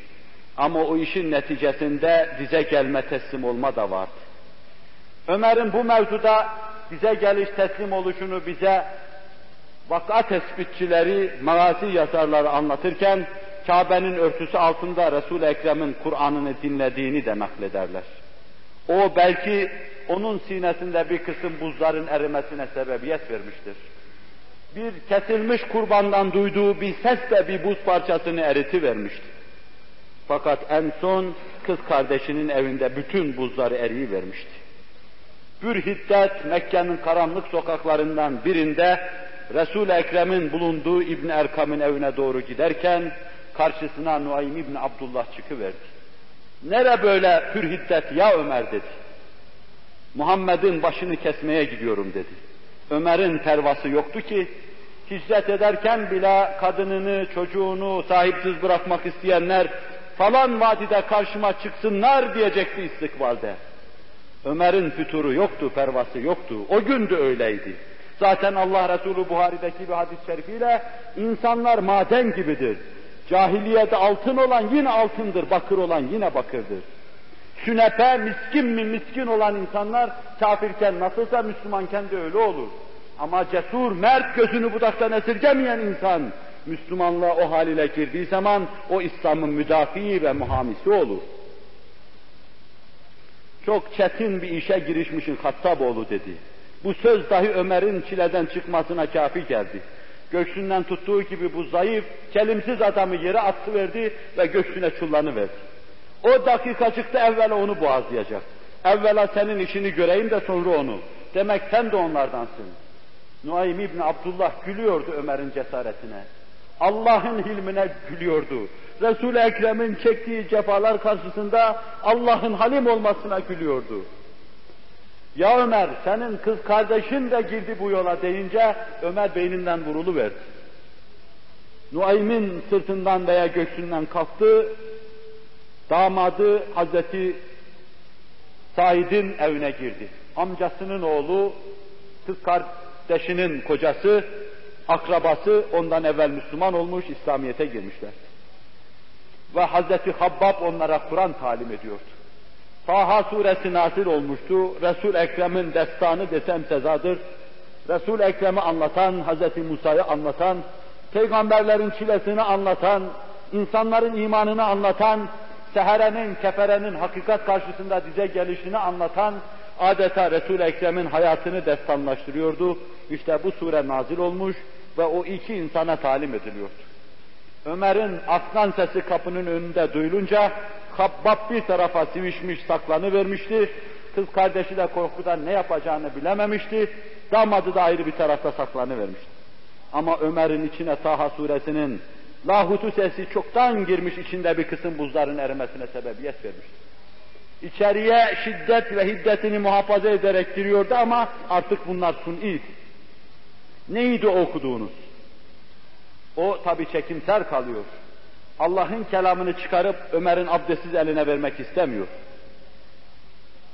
Ama o işin neticesinde dize gelme teslim olma da vardı. Ömer'in bu mevzuda bize geliş teslim oluşunu bize vaka tespitçileri, magazi yazarları anlatırken Kabe'nin örtüsü altında Resul-i Ekrem'in Kur'an'ını dinlediğini de naklederler. O belki onun sinesinde bir kısım buzların erimesine sebebiyet vermiştir. Bir kesilmiş kurbandan duyduğu bir sesle bir buz parçasını eriti vermişti. Fakat en son kız kardeşinin evinde bütün buzları eriyi vermişti. Bir hiddet Mekke'nin karanlık sokaklarından birinde Resul-i Ekrem'in bulunduğu İbn Erkam'ın evine doğru giderken karşısına Nuaym İbn Abdullah çıkıverdi. Nere böyle pür hiddet ya Ömer dedi. Muhammed'in başını kesmeye gidiyorum dedi. Ömer'in pervası yoktu ki hicret ederken bile kadınını, çocuğunu sahipsiz bırakmak isteyenler falan vadide karşıma çıksınlar diyecekti istikbalde. Ömer'in füturu yoktu, pervası yoktu. O gün de öyleydi. Zaten Allah Resulü Buhari'deki bir hadis-i şerifiyle insanlar maden gibidir. Cahiliyede altın olan yine altındır, bakır olan yine bakırdır. Sünepe, miskin mi miskin olan insanlar kafirken nasılsa Müslümanken de öyle olur. Ama cesur, mert, gözünü budaktan esirgemeyen insan, Müslümanlığa o haliyle girdiği zaman o İslam'ın müdafii ve muhamisi olur. Çok çetin bir işe girişmişin Hattaboğlu dedi. Bu söz dahi Ömer'in çileden çıkmasına kafi geldi. Göğsünden tuttuğu gibi bu zayıf, kelimsiz adamı yere verdi ve göğsüne verdi. O dakikacıkta evvela onu boğazlayacak. Evvela senin işini göreyim de sonra onu. Demek sen de onlardansın. Nuaym İbni Abdullah gülüyordu Ömer'in cesaretine. Allah'ın hilmine gülüyordu. Resul-i Ekrem'in çektiği cefalar karşısında Allah'ın halim olmasına gülüyordu. Ya Ömer senin kız kardeşin de girdi bu yola deyince Ömer beyninden vuruluverdi. Nuaym'in sırtından veya göğsünden kalktı, damadı Hazreti Said'in evine girdi. Amcasının oğlu, kız kardeşinin kocası, akrabası ondan evvel Müslüman olmuş, İslamiyet'e girmişler. Ve Hazreti Habbab onlara Kur'an talim ediyordu. Taha suresi nazil olmuştu. Resul Ekrem'in destanı desem sezadır. Resul Ekrem'i anlatan, Hz. Musa'yı anlatan, peygamberlerin çilesini anlatan, insanların imanını anlatan, seherenin, keferenin hakikat karşısında dize gelişini anlatan, adeta Resul Ekrem'in hayatını destanlaştırıyordu. İşte bu sure nazil olmuş ve o iki insana talim ediliyordu. Ömer'in aslan sesi kapının önünde duyulunca Habbab bir tarafa sivişmiş saklanı vermişti. Kız kardeşi de korkudan ne yapacağını bilememişti. Damadı da ayrı bir tarafta saklanı vermişti. Ama Ömer'in içine Taha suresinin lahutu sesi çoktan girmiş içinde bir kısım buzların erimesine sebebiyet vermişti. İçeriye şiddet ve hiddetini muhafaza ederek giriyordu ama artık bunlar sun'iydi. Neydi okuduğunuz? O tabi çekimser kalıyor. Allah'ın kelamını çıkarıp Ömer'in abdestsiz eline vermek istemiyor.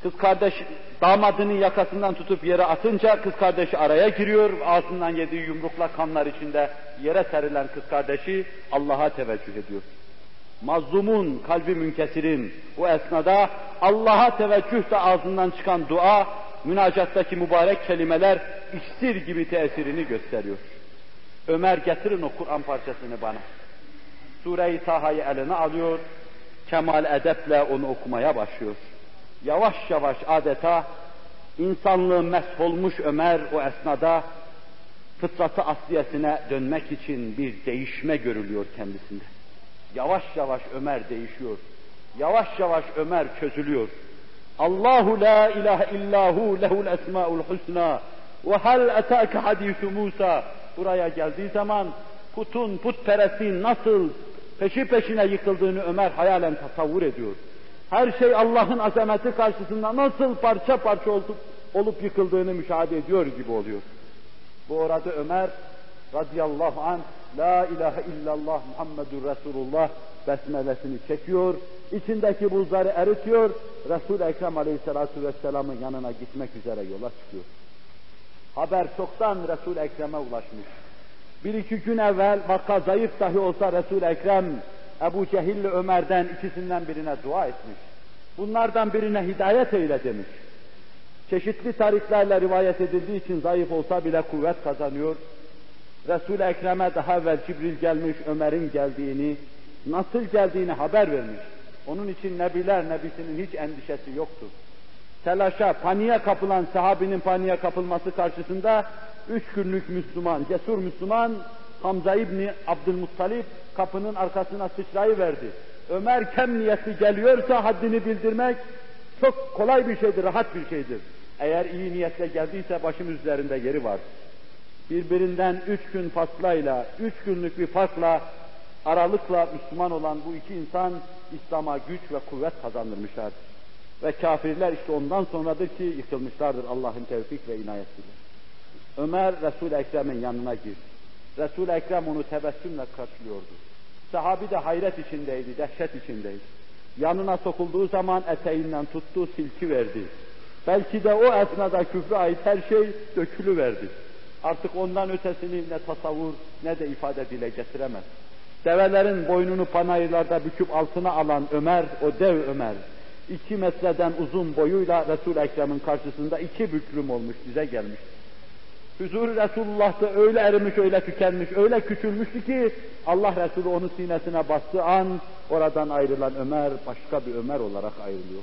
Kız kardeş damadının yakasından tutup yere atınca kız kardeşi araya giriyor. Ağzından yediği yumrukla kanlar içinde yere serilen kız kardeşi Allah'a teveccüh ediyor. Mazlumun, kalbi münkesirin o esnada Allah'a teveccüh de ağzından çıkan dua, münacattaki mübarek kelimeler iksir gibi tesirini gösteriyor. Ömer getirin o Kur'an parçasını bana. Sure-i Taha'yı eline alıyor, kemal edeple onu okumaya başlıyor. Yavaş yavaş adeta insanlığı mesholmuş Ömer o esnada fıtratı asliyesine dönmek için bir değişme görülüyor kendisinde. Yavaş yavaş Ömer değişiyor. Yavaş yavaş Ömer çözülüyor. Allahu la ilahe illahu lehul esmaul husna ve hal etâke hadîsü Musa buraya geldiği zaman putun, putperestliğin nasıl peşi peşine yıkıldığını Ömer hayalen tasavvur ediyor. Her şey Allah'ın azameti karşısında nasıl parça parça olup, olup yıkıldığını müşahede ediyor gibi oluyor. Bu orada Ömer radıyallahu an La ilahe illallah Muhammedur Resulullah besmelesini çekiyor, içindeki buzları eritiyor, Resul-i Ekrem aleyhissalatu vesselamın yanına gitmek üzere yola çıkıyor. Haber çoktan Resul-i Ekrem'e ulaşmış. Bir iki gün evvel vaka zayıf dahi olsa resul Ekrem Ebu Cehil ile Ömer'den ikisinden birine dua etmiş. Bunlardan birine hidayet eyle demiş. Çeşitli tarihlerle rivayet edildiği için zayıf olsa bile kuvvet kazanıyor. Resul-i Ekrem'e daha evvel Cibril gelmiş, Ömer'in geldiğini, nasıl geldiğini haber vermiş. Onun için Nebiler Nebisi'nin hiç endişesi yoktur. Telaşa, paniğe kapılan sahabinin paniğe kapılması karşısında üç günlük Müslüman, cesur Müslüman Hamza İbni Abdülmuttalip kapının arkasına sıçrayıverdi. Ömer kem niyetli geliyorsa haddini bildirmek çok kolay bir şeydir, rahat bir şeydir. Eğer iyi niyetle geldiyse başım üzerinde yeri var. Birbirinden üç gün faslayla, üç günlük bir farkla, aralıkla Müslüman olan bu iki insan İslam'a güç ve kuvvet kazandırmışlar. Ve kafirler işte ondan sonradır ki yıkılmışlardır Allah'ın tevfik ve inayetiyle. Ömer Resul-i Ekrem'in yanına girdi. Resul-i Ekrem onu tebessümle karşılıyordu. Sahabi de hayret içindeydi, dehşet içindeydi. Yanına sokulduğu zaman eteğinden tuttu, silki verdi. Belki de o esnada küfre ait her şey dökülü verdi. Artık ondan ötesini ne tasavvur ne de ifade dile getiremez. Develerin boynunu panayırlarda büküp altına alan Ömer, o dev Ömer, iki metreden uzun boyuyla Resul-i Ekrem'in karşısında iki büklüm olmuş, bize gelmiş. Huzur Resulullah'ta öyle erimiş, öyle tükenmiş, öyle küçülmüştü ki Allah Resulü onu sinesine bastığı an oradan ayrılan Ömer başka bir Ömer olarak ayrılıyor.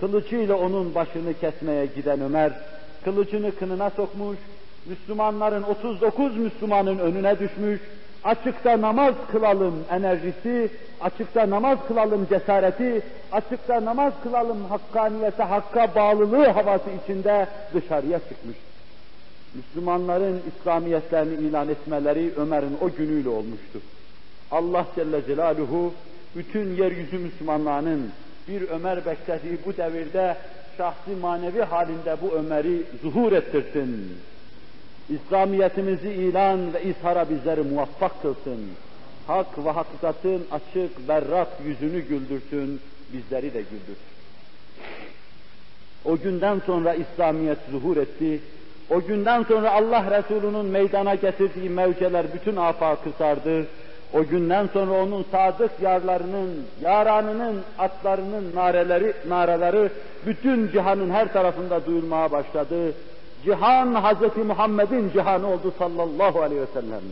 Kılıcıyla onun başını kesmeye giden Ömer, kılıcını kınına sokmuş, Müslümanların 39 Müslümanın önüne düşmüş, açıkta namaz kılalım enerjisi, açıkta namaz kılalım cesareti, açıkta namaz kılalım hakkaniyete, hakka bağlılığı havası içinde dışarıya çıkmış. Müslümanların İslamiyetlerini ilan etmeleri Ömer'in o günüyle olmuştu. Allah Celle Celaluhu bütün yeryüzü Müslümanlarının bir Ömer beklediği bu devirde şahsi manevi halinde bu Ömer'i zuhur ettirsin. İslamiyetimizi ilan ve izhara bizleri muvaffak kılsın. Hak ve hakikatin açık, berrak yüzünü güldürsün, bizleri de güldürsün. O günden sonra İslamiyet zuhur etti. O günden sonra Allah Resulü'nün meydana getirdiği mevceler bütün afakı sardı. O günden sonra onun sadık yarlarının, yaranının, atlarının nareleri, naraları bütün cihanın her tarafında duyulmaya başladı. Cihan Hazreti Muhammed'in cihanı oldu sallallahu aleyhi ve sellem.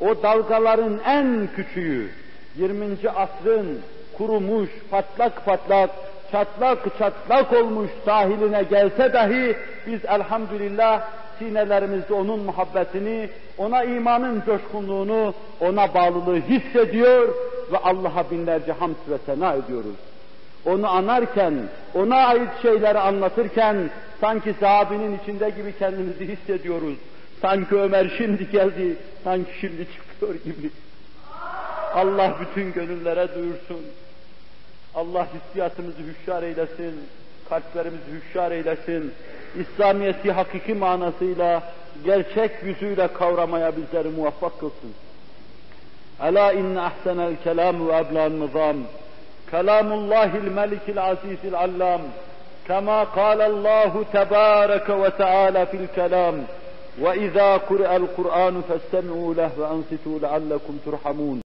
O dalgaların en küçüğü, 20. asrın kurumuş, patlak patlak, çatlak çatlak olmuş sahiline gelse dahi biz elhamdülillah sinelerimizde onun muhabbetini, ona imanın coşkunluğunu, ona bağlılığı hissediyor ve Allah'a binlerce hamd ve sena ediyoruz. Onu anarken, ona ait şeyleri anlatırken sanki sahabinin içinde gibi kendimizi hissediyoruz. Sanki Ömer şimdi geldi, sanki şimdi çıkıyor gibi. Allah bütün gönüllere duyursun. Allah hissiyatımızı hüşşar eylesin, kalplerimizi hüşşar eylesin. İslamiyeti hakiki manasıyla, gerçek yüzüyle kavramaya bizleri muvaffak kılsın. Ela inne ahsenel kelam ve eblan nizam. Kelamullahil melikil azizil allam. كما قال الله تبارك وتعالى في الكلام وإذا قرأ القرآن فاستمعوا له وأنصتوا لعلكم ترحمون.